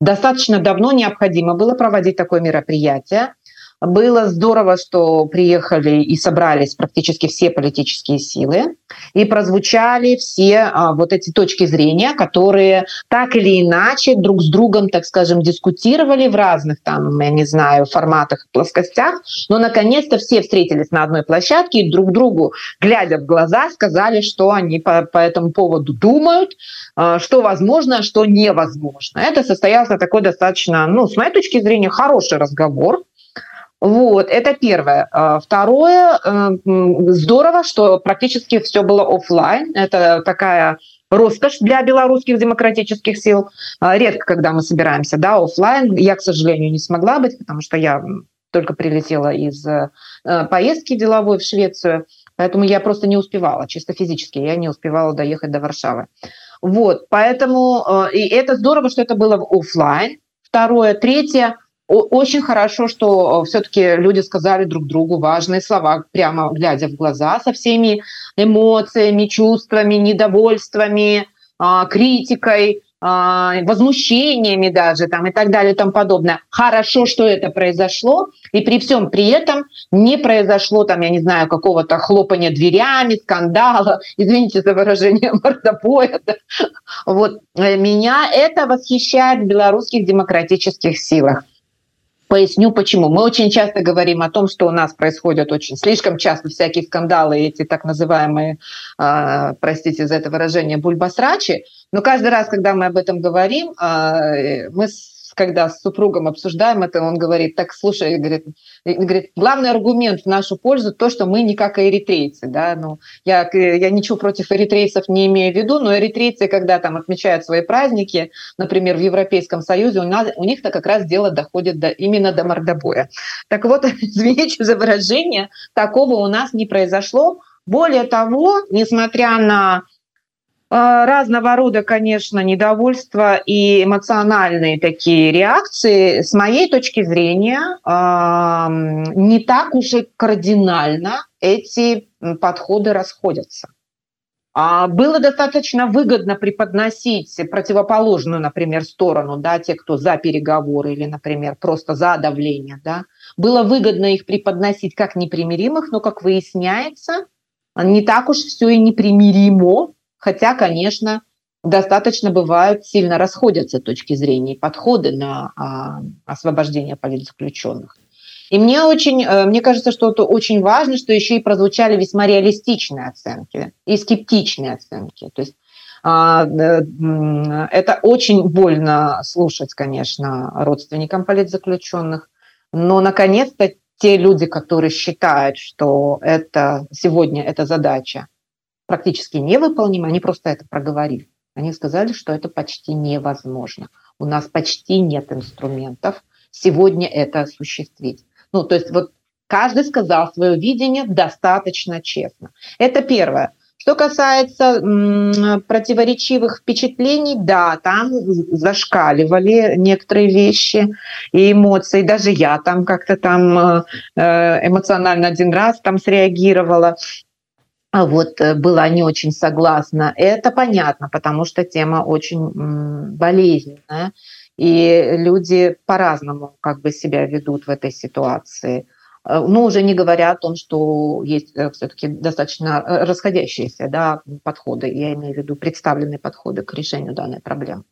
достаточно давно необходимо было проводить такое мероприятие. Было здорово, что приехали и собрались практически все политические силы, и прозвучали все а, вот эти точки зрения, которые так или иначе друг с другом, так скажем, дискутировали в разных там, я не знаю, форматах, плоскостях, но наконец-то все встретились на одной площадке и друг другу, глядя в глаза, сказали, что они по, по этому поводу думают, а, что возможно, а что невозможно. Это состоялся такой достаточно, ну, с моей точки зрения, хороший разговор, вот, это первое. А, второе, э, здорово, что практически все было офлайн. Это такая роскошь для белорусских демократических сил. А, редко, когда мы собираемся, да, офлайн. Я, к сожалению, не смогла быть, потому что я только прилетела из э, поездки деловой в Швецию, поэтому я просто не успевала, чисто физически, я не успевала доехать до Варшавы. Вот, поэтому, э, и это здорово, что это было в офлайн. Второе. Третье – очень хорошо, что э, все-таки люди сказали друг другу важные слова, прямо глядя в глаза, со всеми эмоциями, чувствами, недовольствами, а, критикой, а, возмущениями даже там и так далее и тому подобное. Хорошо, что это произошло, и при всем при этом не произошло там, я не знаю, какого-то хлопания дверями, скандала, извините за выражение мордобоя. Да. Вот э, меня это восхищает в белорусских демократических силах. Поясню почему. Мы очень часто говорим о том, что у нас происходят очень слишком часто всякие скандалы, эти так называемые, э, простите за это выражение, бульбасрачи. Но каждый раз, когда мы об этом говорим, э, мы когда с супругом обсуждаем это, он говорит, так, слушай, говорит, говорит, главный аргумент в нашу пользу то, что мы не как эритрейцы, да, ну, я, я ничего против эритрейцев не имею в виду, но эритрейцы, когда там отмечают свои праздники, например, в Европейском Союзе, у, нас, у них-то как раз дело доходит до, именно до мордобоя. Так вот, извините за выражение, такого у нас не произошло. Более того, несмотря на разного рода, конечно, недовольство и эмоциональные такие реакции, с моей точки зрения, не так уж и кардинально эти подходы расходятся. А было достаточно выгодно преподносить противоположную, например, сторону, да, те, кто за переговоры или, например, просто за давление, да, было выгодно их преподносить как непримиримых, но, как выясняется, не так уж все и непримиримо, Хотя, конечно, достаточно бывают, сильно расходятся точки зрения и подходы на а, освобождение политзаключенных. И мне очень, э, мне кажется, что это очень важно, что еще и прозвучали весьма реалистичные оценки и скептичные оценки. То есть а, это очень больно слушать, конечно, родственникам политзаключенных, но наконец-то те люди, которые считают, что это сегодня эта задача практически невыполнимо, они просто это проговорили. Они сказали, что это почти невозможно. У нас почти нет инструментов сегодня это осуществить. Ну, то есть вот каждый сказал свое видение достаточно честно. Это первое. Что касается м, противоречивых впечатлений, да, там зашкаливали некоторые вещи и эмоции. Даже я там как-то там э, э, эмоционально один раз там среагировала. А вот э, была не очень согласна. Это понятно, потому что тема очень болезненная, и люди по-разному как бы себя ведут в этой ситуации. Э, ну, уже не говоря о том, что есть э, все-таки достаточно расходящиеся да, подходы, я имею в виду представленные подходы к решению данной проблемы.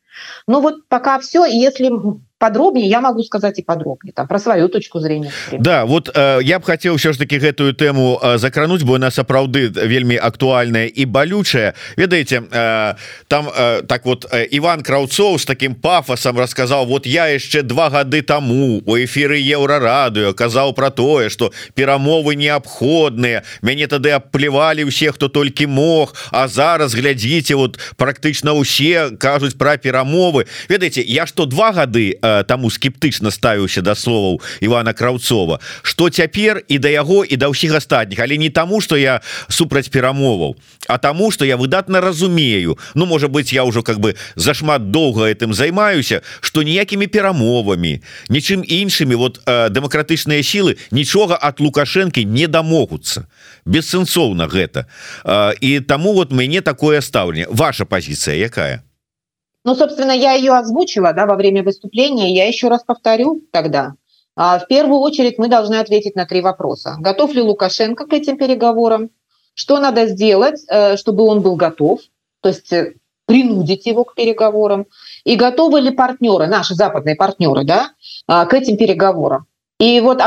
Ну вот пока все. Если подробнее я могу сказать и подробнее там про свою точку зрения да вот э, я бы хотел все ж таки гэтую тему э, закрануть бо на сапраўды вельмі актуальная и болючая ведаете э, там э, так вот э, Иван краўцоў с таким пафосом рассказал вот я яшчэ два гады тому у эфиры еўрарадыо казаў про тое что перамовы неабходныя мяне тады аплевалі усе хто толькі мог. А зараз глядзіце вот практычна усе кажуць про перамовы ведаете я что два гады э, таму скептычна ставіўся да словаў Ивана краўцова. Что цяпер і да яго і да ўсіх астатніх. Але не таму что я супраць перамоваў а таму что я выдатна разумею. Ну можа быть я ўжо как бы зашмат доўга этим займаюся что ніякімі перамовамі нічым іншымі вот э, дэмакратычныя сілы нічога от лукашэнкі не дамогуцца. Бессэнсоўна гэта. Э, і таму вот мяне такое стаўленне. Ваша позиция якая Ну, собственно, я ее озвучила да, во время выступления. Я еще раз повторю тогда. А, в первую очередь мы должны ответить на три вопроса. Готов ли Лукашенко к этим переговорам? Что надо сделать, э, чтобы он был готов? То есть э, принудить его к переговорам. И готовы ли партнеры, наши западные партнеры, да, а, к этим переговорам? И вот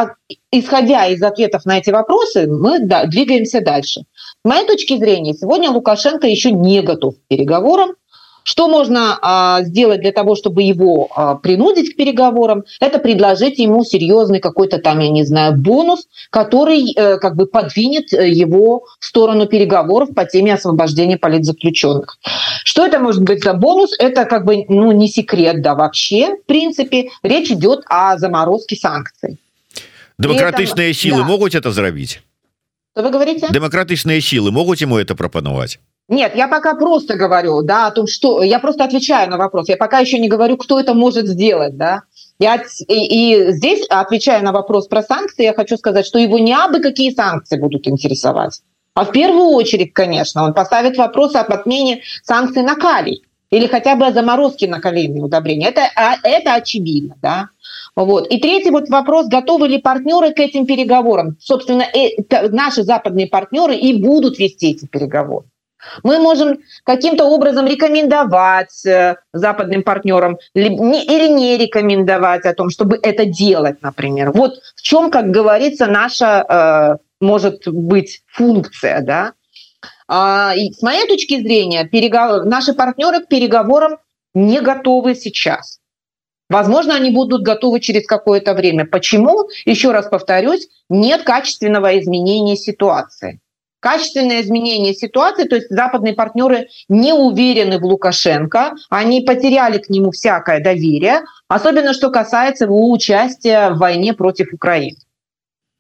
исходя из ответов на эти вопросы, мы двигаемся дальше. С моей точки зрения, сегодня Лукашенко еще не готов к переговорам. Что можно а, сделать для того, чтобы его а, принудить к переговорам? Это предложить ему серьезный какой-то там, я не знаю, бонус, который э, как бы подвинет э, его в сторону переговоров по теме освобождения политзаключенных. Что это может быть за бонус? Это как бы ну, не секрет, да, вообще. В принципе, речь идет о заморозке санкций. Демократичные этом, силы да. могут это сделать? Что вы говорите? Демократичные силы могут ему это пропоновать? Нет, я пока просто говорю, да, о том, что я просто отвечаю на вопрос. Я пока еще не говорю, кто это может сделать, да. Я, и, и здесь, отвечая на вопрос про санкции, я хочу сказать, что его не абы какие санкции будут интересовать. А в первую очередь, конечно, он поставит вопрос об отмене санкций на калий или хотя бы о заморозке на калийные удобрения. Это, а, это очевидно, да. Вот. И третий вот вопрос, готовы ли партнеры к этим переговорам? Собственно, э, наши западные партнеры и будут вести эти переговоры. Мы можем каким-то образом рекомендовать э, западным партнерам или не рекомендовать о том, чтобы это делать, например. Вот в чем, как говорится, наша э, может быть функция, да. А, и с моей точки зрения, наши партнеры к переговорам не готовы сейчас. Возможно, они будут готовы через какое-то время. Почему? Еще раз повторюсь, нет качественного изменения ситуации качественное изменение ситуации, то есть западные партнеры не уверены в Лукашенко, они потеряли к нему всякое доверие, особенно что касается его участия в войне против Украины.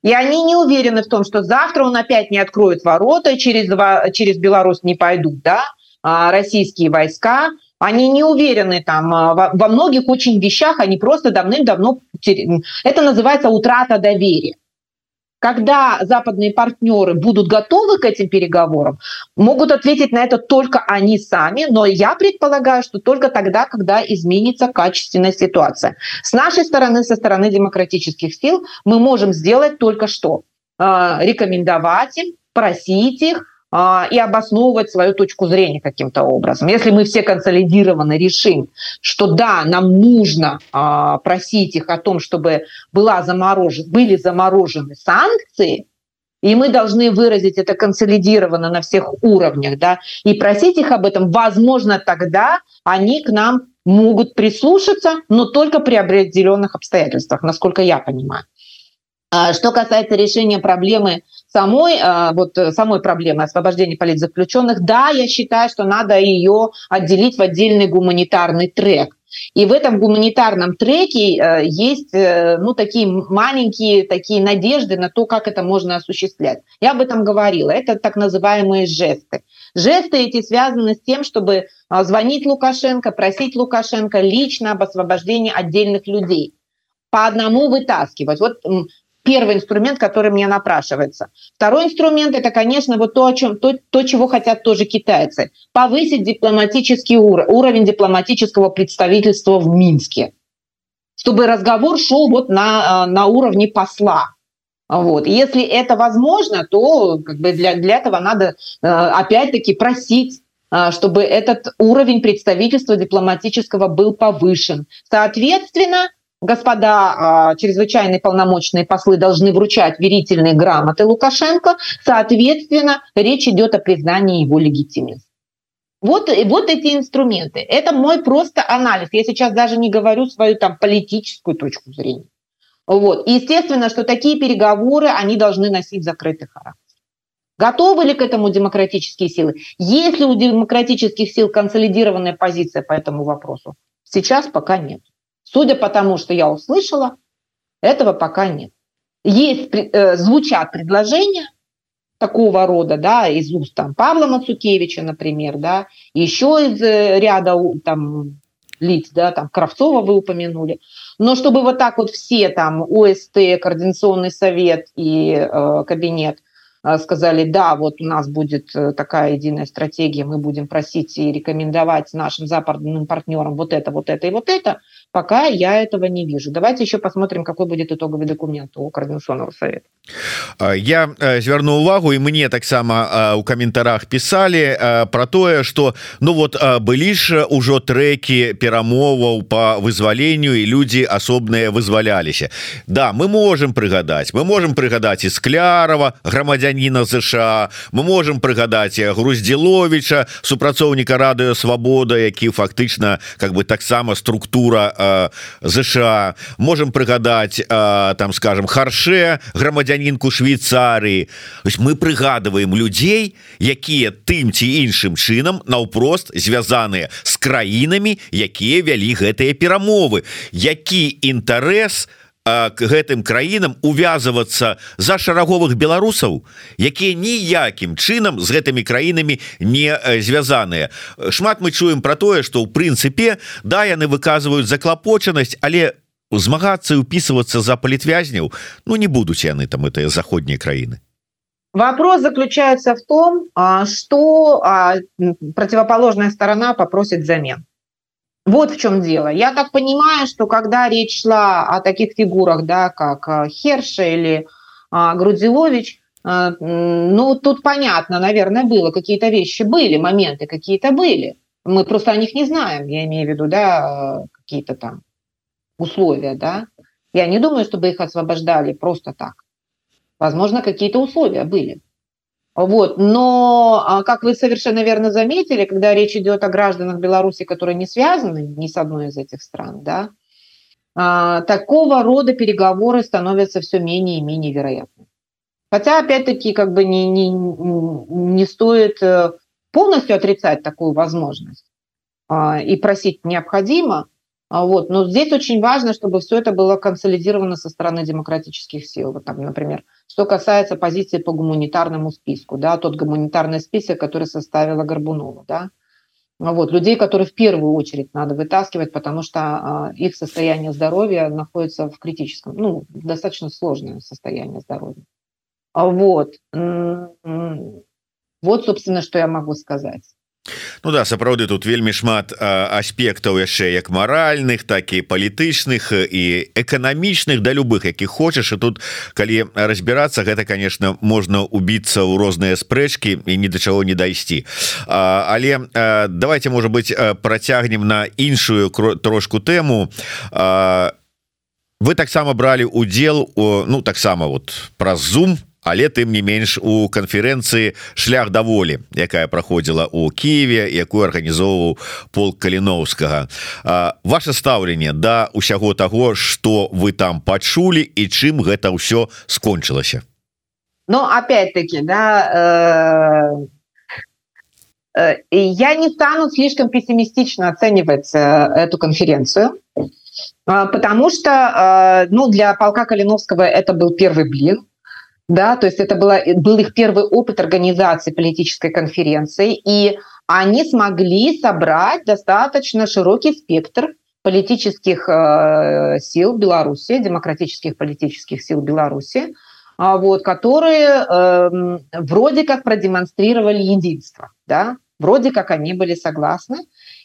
И они не уверены в том, что завтра он опять не откроет ворота, через, через Беларусь не пойдут да, а, российские войска. Они не уверены там а, во многих очень вещах, они просто давным-давно... Это называется утрата доверия когда западные партнеры будут готовы к этим переговорам, могут ответить на это только они сами, но я предполагаю, что только тогда, когда изменится качественная ситуация. С нашей стороны, со стороны демократических сил, мы можем сделать только что. А, рекомендовать им, просить их, и обосновывать свою точку зрения каким-то образом. Если мы все консолидированно решим, что да, нам нужно а, просить их о том, чтобы была заморожен, были заморожены санкции, и мы должны выразить это консолидированно на всех уровнях, да, и просить их об этом, возможно, тогда они к нам могут прислушаться, но только при определенных обстоятельствах, насколько я понимаю. А что касается решения проблемы самой, а, вот, э, самой проблемы освобождения политзаключенных, да, я считаю, что надо ее отделить в отдельный гуманитарный трек. И в этом гуманитарном треке э, есть э, ну, такие маленькие такие надежды на то, как это можно осуществлять. Я об этом говорила. Это так называемые жесты. Жесты эти связаны с тем, чтобы а, звонить Лукашенко, просить Лукашенко лично об освобождении отдельных людей по одному вытаскивать. Вот первый инструмент, который мне напрашивается. Второй инструмент – это, конечно, вот то, о чем, то, то, чего хотят тоже китайцы. Повысить дипломатический уровень, уровень дипломатического представительства в Минске. Чтобы разговор шел вот на, на уровне посла. Вот. Если это возможно, то как бы для, для этого надо э, опять-таки просить э, чтобы этот уровень представительства дипломатического был повышен. Соответственно, господа чрезвычайные полномочные послы должны вручать верительные грамоты Лукашенко, соответственно, речь идет о признании его легитимности. Вот, вот эти инструменты. Это мой просто анализ. Я сейчас даже не говорю свою там политическую точку зрения. Вот. И естественно, что такие переговоры, они должны носить закрытый характер. Готовы ли к этому демократические силы? Есть ли у демократических сил консолидированная позиция по этому вопросу? Сейчас пока нет. Судя по тому, что я услышала, этого пока нет. Есть, э, звучат предложения такого рода, да, из уст там Павла Мацукевича, например, да, еще из э, ряда там лиц, да, там Кравцова вы упомянули. Но чтобы вот так вот все там ОСТ, Координационный совет и э, кабинет а, сказали, да, вот у нас будет э, такая единая стратегия, мы будем просить и рекомендовать нашим западным партнерам вот это, вот это и вот это, пока я этого не вижу. Давайте еще посмотрим, какой будет итоговый документ у Координационного совета. Я э, звярну увагу і мне таксама у каментарах писали про тое что ну вот былі ж ужо треки перамоваў по вызваленню і люди асобныя вызваляліся Да мы можем прыгадаць мы можем прыгадаць і склярова грамадзяніна ЗША мы можем прыгадаць груздзіловича супрацоўніка радыё Свабода які фактычна как бы таксама структура ЗША можем прыгадаць там скажем харше грамадзянінку Швейцарыі. Мы прыгадываем людзей якія тым ці іншым чынам наўпрост звязаныя з краінамі якія вялі гэтыя перамовы. Які інтарэс к гэтым краінам увязывацца за шараговых беларусаў якія ніякім чынам з гэтымі краінамі не звязаныя шмат мы чуем про тое что ў прынцыпе да яны выказваюць заклапочанасць але змагацца і упісывацца за палітвязняў Ну не будуць яны там это заходнія краіны Вопрос заключается в том, что противоположная сторона попросит замен. Вот в чем дело. Я так понимаю, что когда речь шла о таких фигурах, да, как Херша или Грудзилович, ну, тут понятно, наверное, было, какие-то вещи были, моменты какие-то были. Мы просто о них не знаем, я имею в виду, да, какие-то там условия, да. Я не думаю, чтобы их освобождали просто так. Возможно, какие-то условия были. Вот. Но, а, как вы совершенно верно заметили, когда речь идет о гражданах Беларуси, которые не связаны ни с одной из этих стран, да, а, такого рода переговоры становятся все менее и менее вероятны. Хотя, опять-таки, как бы не, не, не стоит э, полностью отрицать такую возможность а, и просить необходимо, вот. Но здесь очень важно, чтобы все это было консолидировано со стороны демократических сил. Вот там, например, что касается позиции по гуманитарному списку, да, тот гуманитарный список, который составила Горбунова, да, вот, людей, которые в первую очередь надо вытаскивать, потому что а, их состояние здоровья находится в критическом, ну, достаточно сложное состояние здоровья. Вот. Вот, собственно, что я могу сказать. Ну да сапраўды тут вельмі шмат аспектаў яшчэ як маральных так і палітычных і эканамічных да любых якіх хочаш. І тут калі разбірацца гэта конечно можна убіцца ў розныя спрэчкі і ні да чаго не дайсці. Але давайте можа быть працягнем на іншую трошку тэму. Вы таксама бралі удзел у ну таксама вот праз зум але тым не менш у канферэнцыі шлях даволі якая праходзіла у Киеве якую арганізоўваў полк каліновскага. Ваше стаўленне да усяго таго что вы там пачулі і чым гэта ўсё скончылася? Но ну, опять-таки да э... э я не стану слишком пессимистично оценивать э, эту конференцию потому что э, ну для полка калиновского это был первый блин да, то есть это была, был их первый опыт организации политической конференции, и они смогли собрать достаточно широкий спектр политических э, сил Беларуси, демократических политических сил Беларуси, э, вот, которые э, вроде как продемонстрировали единство, да, вроде как они были согласны.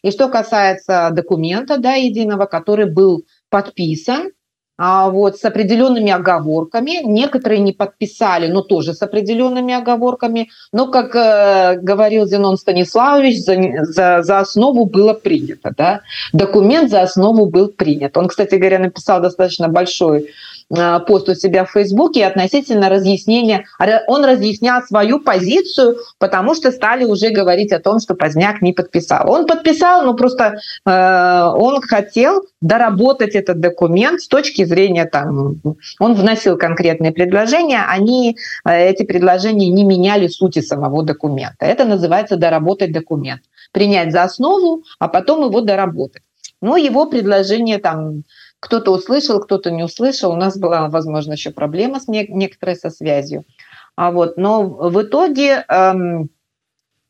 И что касается документа, да, единого, который был подписан, а, вот с определенными оговорками. Некоторые не подписали, но тоже с определенными оговорками. Но, как э, говорил Зенон Станиславович, за, за, за основу было принято. Да? Документ за основу был принят. Он, кстати говоря, написал достаточно большой пост у себя в Фейсбуке относительно разъяснения. Он разъяснял свою позицию, потому что стали уже говорить о том, что Поздняк не подписал. Он подписал, но просто э, он хотел доработать этот документ с точки зрения там, он вносил конкретные предложения, они э, эти предложения не меняли сути самого документа. Это называется доработать документ, принять за основу, а потом его доработать. Но его предложение там кто-то услышал, кто-то не услышал. У нас была, возможно, еще проблема с не- некоторой со связью. А вот, но в итоге эм,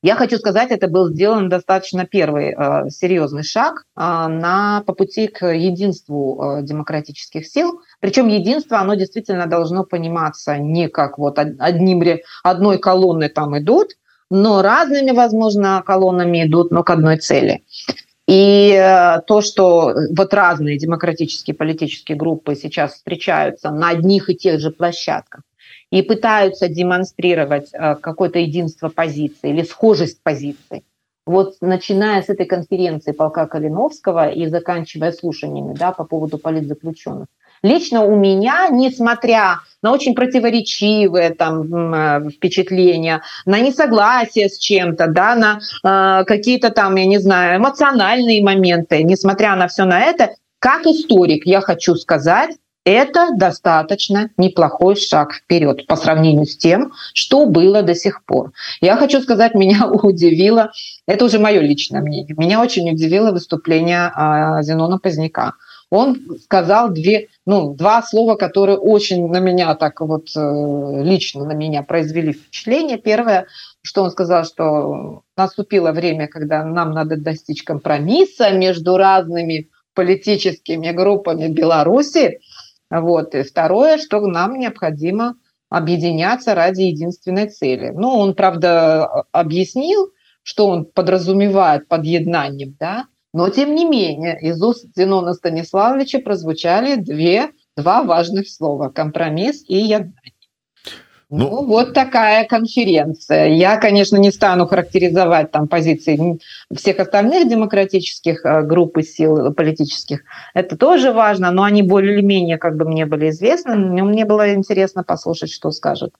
я хочу сказать, это был сделан достаточно первый э, серьезный шаг э, на по пути к единству э, демократических сил. Причем единство, оно действительно должно пониматься не как вот одним одной колонны там идут, но разными, возможно, колоннами идут, но к одной цели. И э, то, что вот разные демократические политические группы сейчас встречаются на одних и тех же площадках и пытаются демонстрировать э, какое-то единство позиции или схожесть позиций, вот начиная с этой конференции полка Калиновского и заканчивая слушаниями да, по поводу политзаключенных, лично у меня, несмотря на очень противоречивые там э, впечатления, на несогласие с чем-то, да, на э, какие-то там, я не знаю, эмоциональные моменты, несмотря на все на это, как историк я хочу сказать, это достаточно неплохой шаг вперед по сравнению с тем, что было до сих пор. Я хочу сказать, меня удивило, это уже мое личное мнение, меня очень удивило выступление э, Зенона Поздняка он сказал две, ну, два слова, которые очень на меня так вот э, лично на меня произвели впечатление. Первое, что он сказал, что наступило время, когда нам надо достичь компромисса между разными политическими группами Беларуси. Вот. И второе, что нам необходимо объединяться ради единственной цели. Ну, он, правда, объяснил, что он подразумевает под еднанием, да, но, тем не менее, из уст Зенона Станиславовича прозвучали две, два важных слова – компромисс и ядание. Ну, ну, вот такая конференция. Я, конечно, не стану характеризовать там позиции всех остальных демократических э, групп и сил политических. Это тоже важно, но они более-менее как бы мне были известны. Мне было интересно послушать, что скажет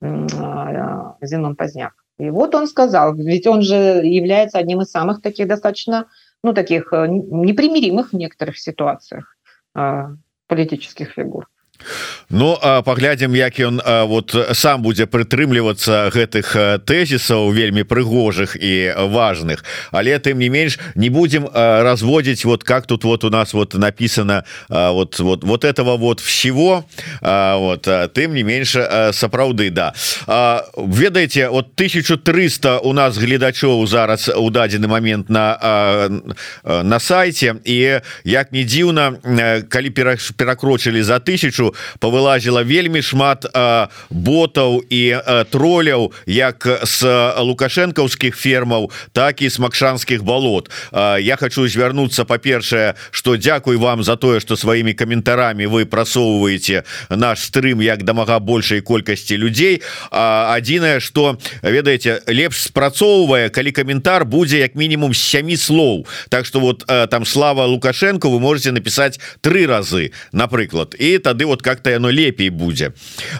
а, Зенон Поздняк. И вот он сказал, ведь он же является одним из самых таких достаточно ну, таких э, непримиримых в некоторых ситуациях а, политических фигур. Ну паглядзім як ён вот сам будзе прытрымлівацца гэтых тэзісаў вельмі прыгожых і важных. Але тым не менш не будем разводить вот как тут вот у нас вот написано вот вот вот этого вот всего вот тым не меньше сапраўды да. Ведаеце вот 1300 у нас гледачоў зараз у дадзены момент на на сайте і як не дзіўна калі перакрочылі за тысячу павылазіла вельмі шмат а, ботаў і троляў як с лукашэнкаўскіх фермаў так і с макшанскіх балот. А, я хочу звярнуцца па-першае что Дякуй вам за тое что сваімі каментарамі вы прасоўваеце наш стрым як дамага большай колькасці людзей. Адзінае что ведаеце лепш спрацоўвае калі каментар будзе як мінімум сямі слоў. Так что вот там слава лукашенко вы можете написать три разы напрыклад. І тады вот как-то яно лепей будзе.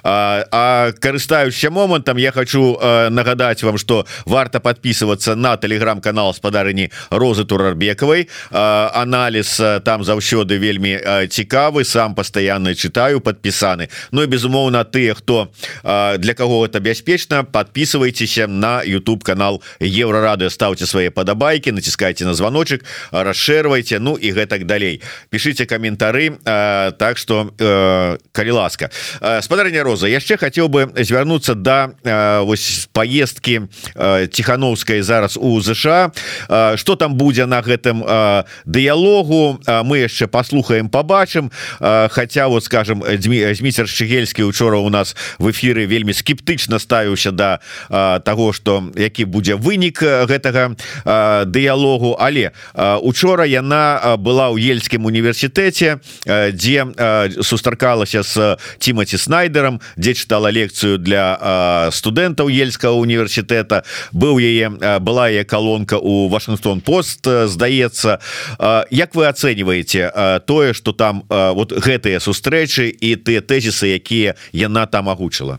А, а карыстаюся момантам я хочу нагадать вам что варта подписываться на телеграм-канал спадарыні розы турарбекавай анализ там заўсёды вельмі цікавы сам постоянно читаю подпісаны Ну и безумоўно ты хто для кого это бяспечна подписывайтеся на YouTube канал еврорады ставьте свои падабайки націскайте на звоночек расшервайте Ну и гэтак далей. Пишите комментары так что э, калі ласка спадарня роза яшчэ хотел бы звярнуцца да, вось поездки тихохановской зараз у ЗША что там будзе на гэтым дыялогу мы яшчэ послухаем побачым хотя вот скажем Дмітр шгельскі учора у нас в эфиры вельмі скептычна ставіўся до да, того что які будзе вынік гэтага дыялогу але учора яна была у ельскім універсітэце дзе сустракалася с Тимати снайдером. Дзе чытала лекцыю для студэнтаў ельского універсітэта быў яе была я колонка у Вашингтон пост здаецца Як вы оцениваете тое что там вот гэтыя сустрэчы і тыя тезісы якія яна там агучыла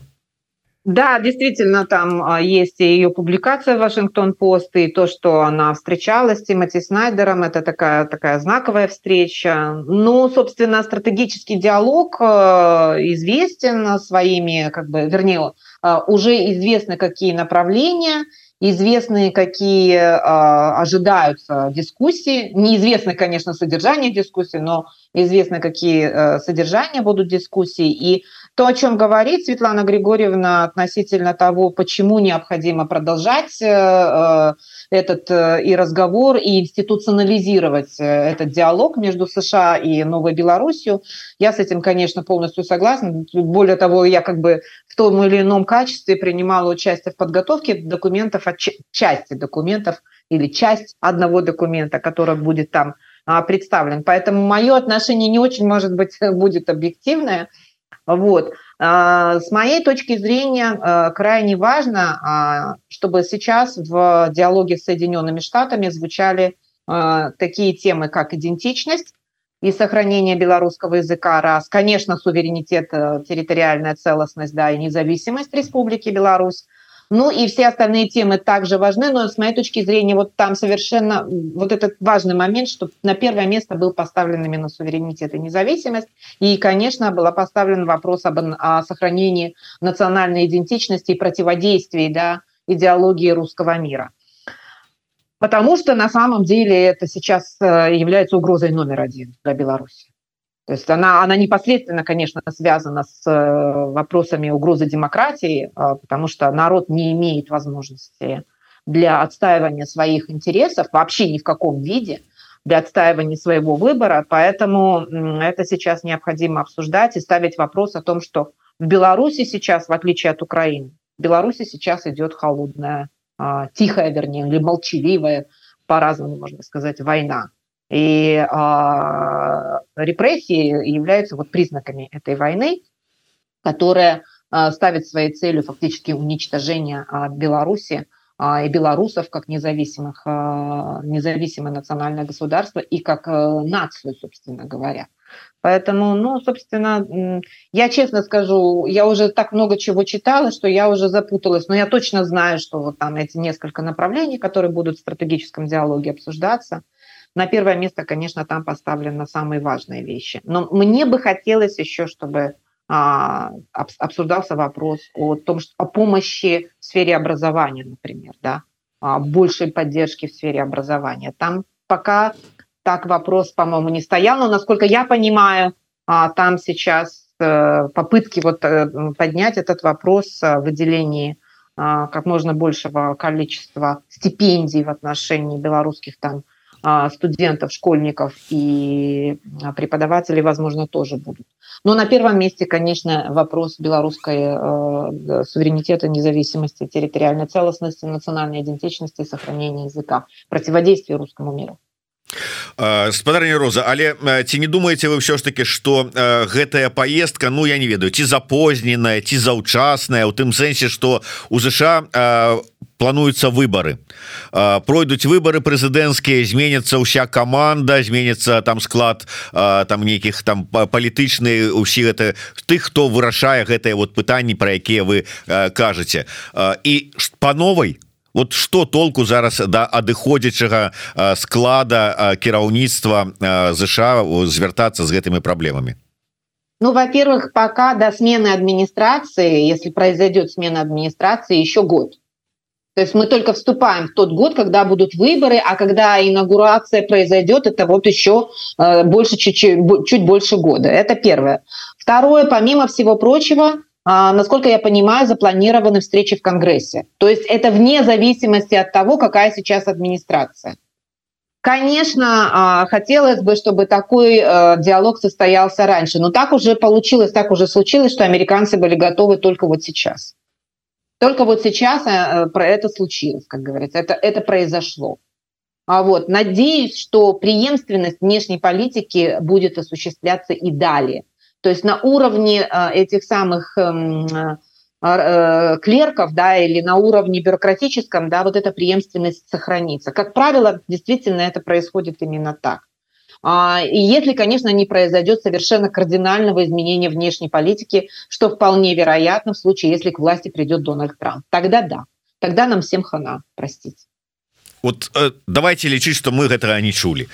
Да, действительно, там а, есть и ее публикация в Вашингтон-Пост, и то, что она встречалась с Тимоти Снайдером, это такая, такая знаковая встреча. Ну, собственно, стратегический диалог а, известен своими, как бы, вернее, а, уже известны какие направления, известны какие ожидаются дискуссии. Неизвестно, конечно, содержание дискуссии, но известно, какие содержания будут дискуссии. И то, о чем говорит Светлана Григорьевна относительно того, почему необходимо продолжать э, э, этот э, и разговор, и институционализировать этот диалог между США и Новой Беларусью. Я с этим, конечно, полностью согласна. Более того, я как бы в том или ином качестве принимала участие в подготовке документов, части документов или часть одного документа, который будет там а, представлен. Поэтому мое отношение не очень, может быть, будет объективное – вот. А, с моей точки зрения, а, крайне важно, а, чтобы сейчас в диалоге с Соединенными Штатами звучали такие темы, как идентичность и сохранение белорусского языка, раз, конечно, суверенитет, э, территориальная целостность, да, и независимость Республики Беларусь, ну и все остальные темы также важны, но с моей точки зрения вот там совершенно вот этот важный момент, что на первое место был поставлен именно суверенитет и независимость. И, конечно, был поставлен вопрос об, о сохранении национальной идентичности и противодействии да, идеологии русского мира. Потому что на самом деле это сейчас э, является угрозой номер один для Беларуси. То есть она, она непосредственно, конечно, связана с э, вопросами угрозы демократии, а, потому что народ не имеет возможности для отстаивания своих интересов вообще ни в каком виде, для отстаивания своего выбора. Поэтому это сейчас необходимо обсуждать и ставить вопрос о том, что в Беларуси сейчас, в отличие от Украины, в Беларуси сейчас идет холодная, а, тихая, вернее, или молчаливая, по-разному можно сказать, война. И э, репрессии являются вот признаками этой войны, которая э, ставит своей целью фактически уничтожение э, Беларуси э, и белорусов как независимых, э, независимое национальное государство и как э, нацию, собственно говоря. Поэтому, ну, собственно, я честно скажу, я уже так много чего читала, что я уже запуталась, но я точно знаю, что вот там эти несколько направлений, которые будут в стратегическом диалоге обсуждаться – на первое место, конечно, там поставлены самые важные вещи. Но мне бы хотелось еще, чтобы а, обсуждался вопрос о том, что, о помощи в сфере образования, например, да, а, большей поддержки в сфере образования. Там пока так вопрос, по-моему, не стоял, но, насколько я понимаю, а, там сейчас э, попытки вот э, поднять этот вопрос о выделении как можно большего количества стипендий в отношении белорусских там студентов, школьников и преподавателей, возможно, тоже будут. Но на первом месте, конечно, вопрос белорусской э, суверенитета, независимости, территориальной целостности, национальной идентичности сохранения языка, противодействия русскому миру. спадарня роза але ці не думаете вы все ж таки что гэтая поездка Ну я не ведаю ці запозненная ці заўчасная у тым сэнсе что у ЗША плануюцца выборы. Пройдуць выборы прэзідэнцкія зменится ўся команда зменится там склад там нейкіх там палітычны усі гэта тых хто вырашае гэтыя вот пытанні про якія вы кажаце. І по новой вот что толку зараз да адыходзячага склада кіраўніцтва ЗША звяртацца з гэтымі праблемамі? Ну, во-первых, пока до смены администрации, если произойдет смена администрации, еще год. То есть мы только вступаем в тот год, когда будут выборы, а когда инаугурация произойдет, это вот еще э, больше чуть-чуть, чуть больше года. Это первое. Второе, помимо всего прочего, а, насколько я понимаю, запланированы встречи в Конгрессе. То есть это вне зависимости от того, какая сейчас администрация. Конечно, а, хотелось бы, чтобы такой э, диалог состоялся раньше, но так уже получилось, так уже случилось, что американцы были готовы только вот сейчас. Только вот сейчас э, про это случилось, как говорится, это, это произошло. А вот, надеюсь, что преемственность внешней политики будет осуществляться и далее. То есть на уровне э, этих самых эм, э, клерков, да, или на уровне бюрократическом, да, вот эта преемственность сохранится. Как правило, действительно это происходит именно так. А, и если, конечно, не произойдет совершенно кардинального изменения внешней политики, что вполне вероятно в случае, если к власти придет Дональд Трамп, тогда да, тогда нам всем хана, простите. Вот э, давайте лічыць что мы гэтага не чулі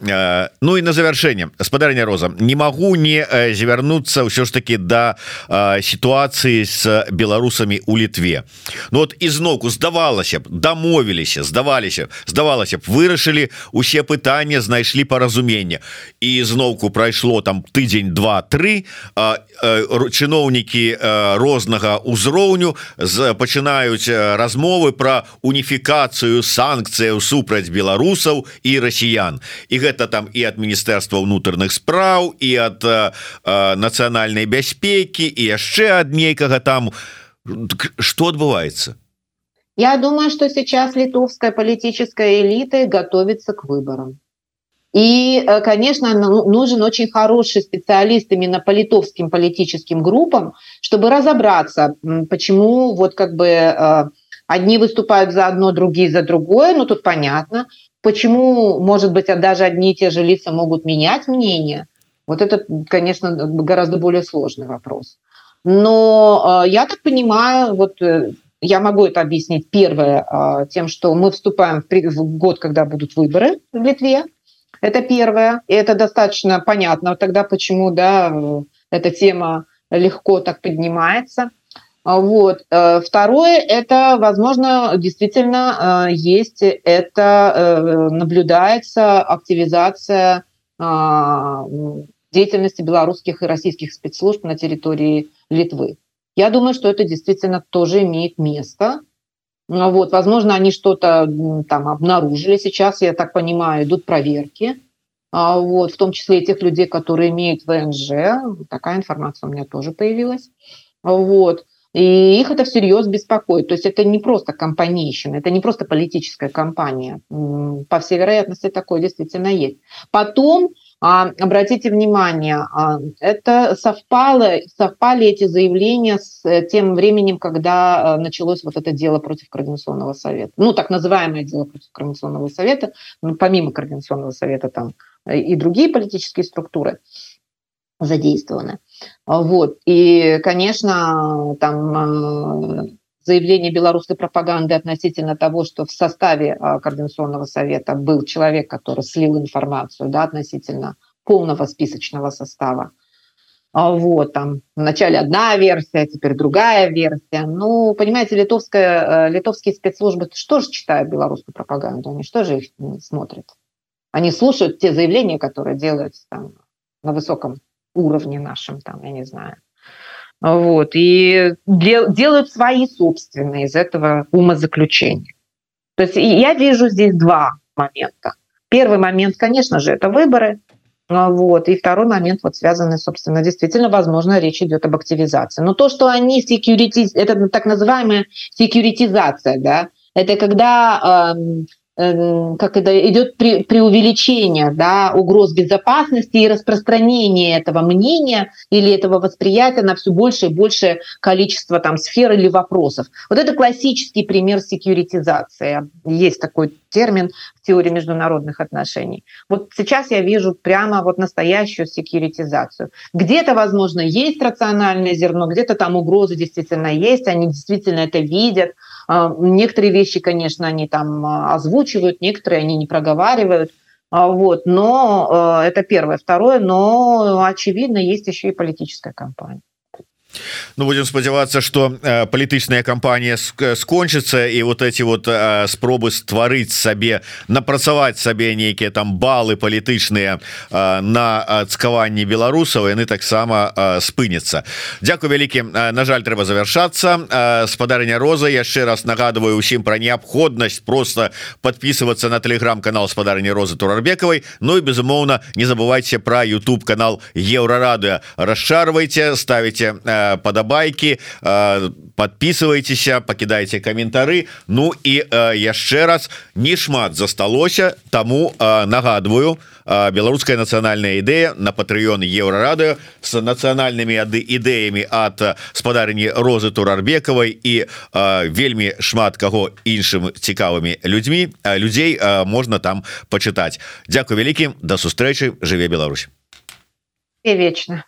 Э, ну і на завяршэнне спадарня роза. Не магу не э, звярнуцца ўсё ж таки да э, сітуацыі з беларусамі у літве Ну вот ізноўку здавалася б дамовіліся здаваліся здавалася б вырашылі усе пытанні знайшлі паразумення і зноўку прайшло там тыдзень два-тры чыноўнікі рознага ўзроўню з пачынаюць размовы пра уніфікацыю санкцыяў супраць беларусаў і расіян. І гэта там і ад міністэрства ўнутраных спраў і ад нацыянальнай бяспекі і яшчэ ад нейкага там. Что адбываецца? Я думаю что сейчас литовская политическая элита готовится к выборам. И конечно ну, нужен очень хороший специалист именно по литовским политическим группам чтобы разобраться почему вот как бы одни выступают за одно другие за другое ну, тут понятно Почему, может быть, даже одни и те же лица могут менять мнение? Вот это, конечно, гораздо более сложный вопрос. Но э, я так понимаю, вот э, я могу это объяснить первое э, тем, что мы вступаем в, в год, когда будут выборы в Литве. Это первое. И это достаточно понятно тогда, почему да, э, эта тема легко так поднимается. А вот. Э, второе, это, возможно, действительно э, есть, это э, наблюдается активизация а, деятельности белорусских и российских спецслужб на территории Литвы. Я думаю, что это действительно тоже имеет место. Ну вот, возможно, они что-то там обнаружили сейчас, я так понимаю, идут проверки. А вот, в том числе и тех людей, которые имеют ВНЖ. Такая информация у меня тоже появилась. Вот. И их это всерьез беспокоит. То есть это не просто компанейщина, это не просто политическая кампания. По всей вероятности, такое действительно есть. Потом, а, обратите внимание, а, это совпало, совпали эти заявления с э, тем временем, когда а, началось вот это дело против Координационного совета. Ну, так называемое дело против Координационного совета, ну, помимо Координационного совета там э, и другие политические структуры задействованы. Вот. И, конечно, там э, заявление белорусской пропаганды относительно того, что в составе э, Координационного совета был человек, который слил информацию да, относительно полного списочного состава. А вот, там вначале одна версия, теперь другая версия. Ну, понимаете, литовская, э, литовские спецслужбы что же читают белорусскую пропаганду? Они что же их смотрят? Они слушают те заявления, которые делаются там на высоком уровне нашем, там, я не знаю. Вот, и делают свои собственные из этого умозаключения. То есть я вижу здесь два момента. Первый момент, конечно же, это выборы. Вот. И второй момент, вот связанный, собственно, действительно, возможно, речь идет об активизации. Но то, что они секьюрити... это так называемая секьюритизация, да, это когда Эм, как это идет при, преувеличение да, угроз безопасности и распространение этого мнения или этого восприятия на все больше и большее количество там, сфер или вопросов. Вот это классический пример секьюритизации. Есть такой термин в теории международных отношений. Вот сейчас я вижу прямо вот настоящую секьюритизацию. Где-то, возможно, есть рациональное зерно, где-то там угрозы действительно есть, они действительно это видят, некоторые вещи, конечно, они там а, озвучивают, некоторые они не проговаривают. А, вот, но это первое. Второе, но очевидно, есть еще и политическая кампания. Ну будем спадзявацца что э, палітычная кампанія скончыцца і вот эти вот э, спробы стварыць сабе напрацаваць сабе нейкія там балы палітычныя э, на цкаванні беларусаў яны таксама э, спыняцца Дякую вялікі э, на жаль трэба завяршацца э, спадарня роза яшчэ раз нагадываю усім про неабходнасць просто подписываться на телеграм-канал спадарні розы турарбекавай Ну і безумоўна не забывайте про YouTube канал еўрарадыо расчарвайте ставите э, падабайки подписывайтеся покидайте каментары Ну і яшчэ раз не шмат засталося тому нагадываю беларуская нацыянальная ідэя на патрыён еўрарадыо с нацыянальными ады ідэями от спадарні розы турарбекавай і вельмі шмат каго іншым цікавымі людзьмі людзей можна там почытаць Дякую вялікім до сустрэчы жыве Беларусь. Вечна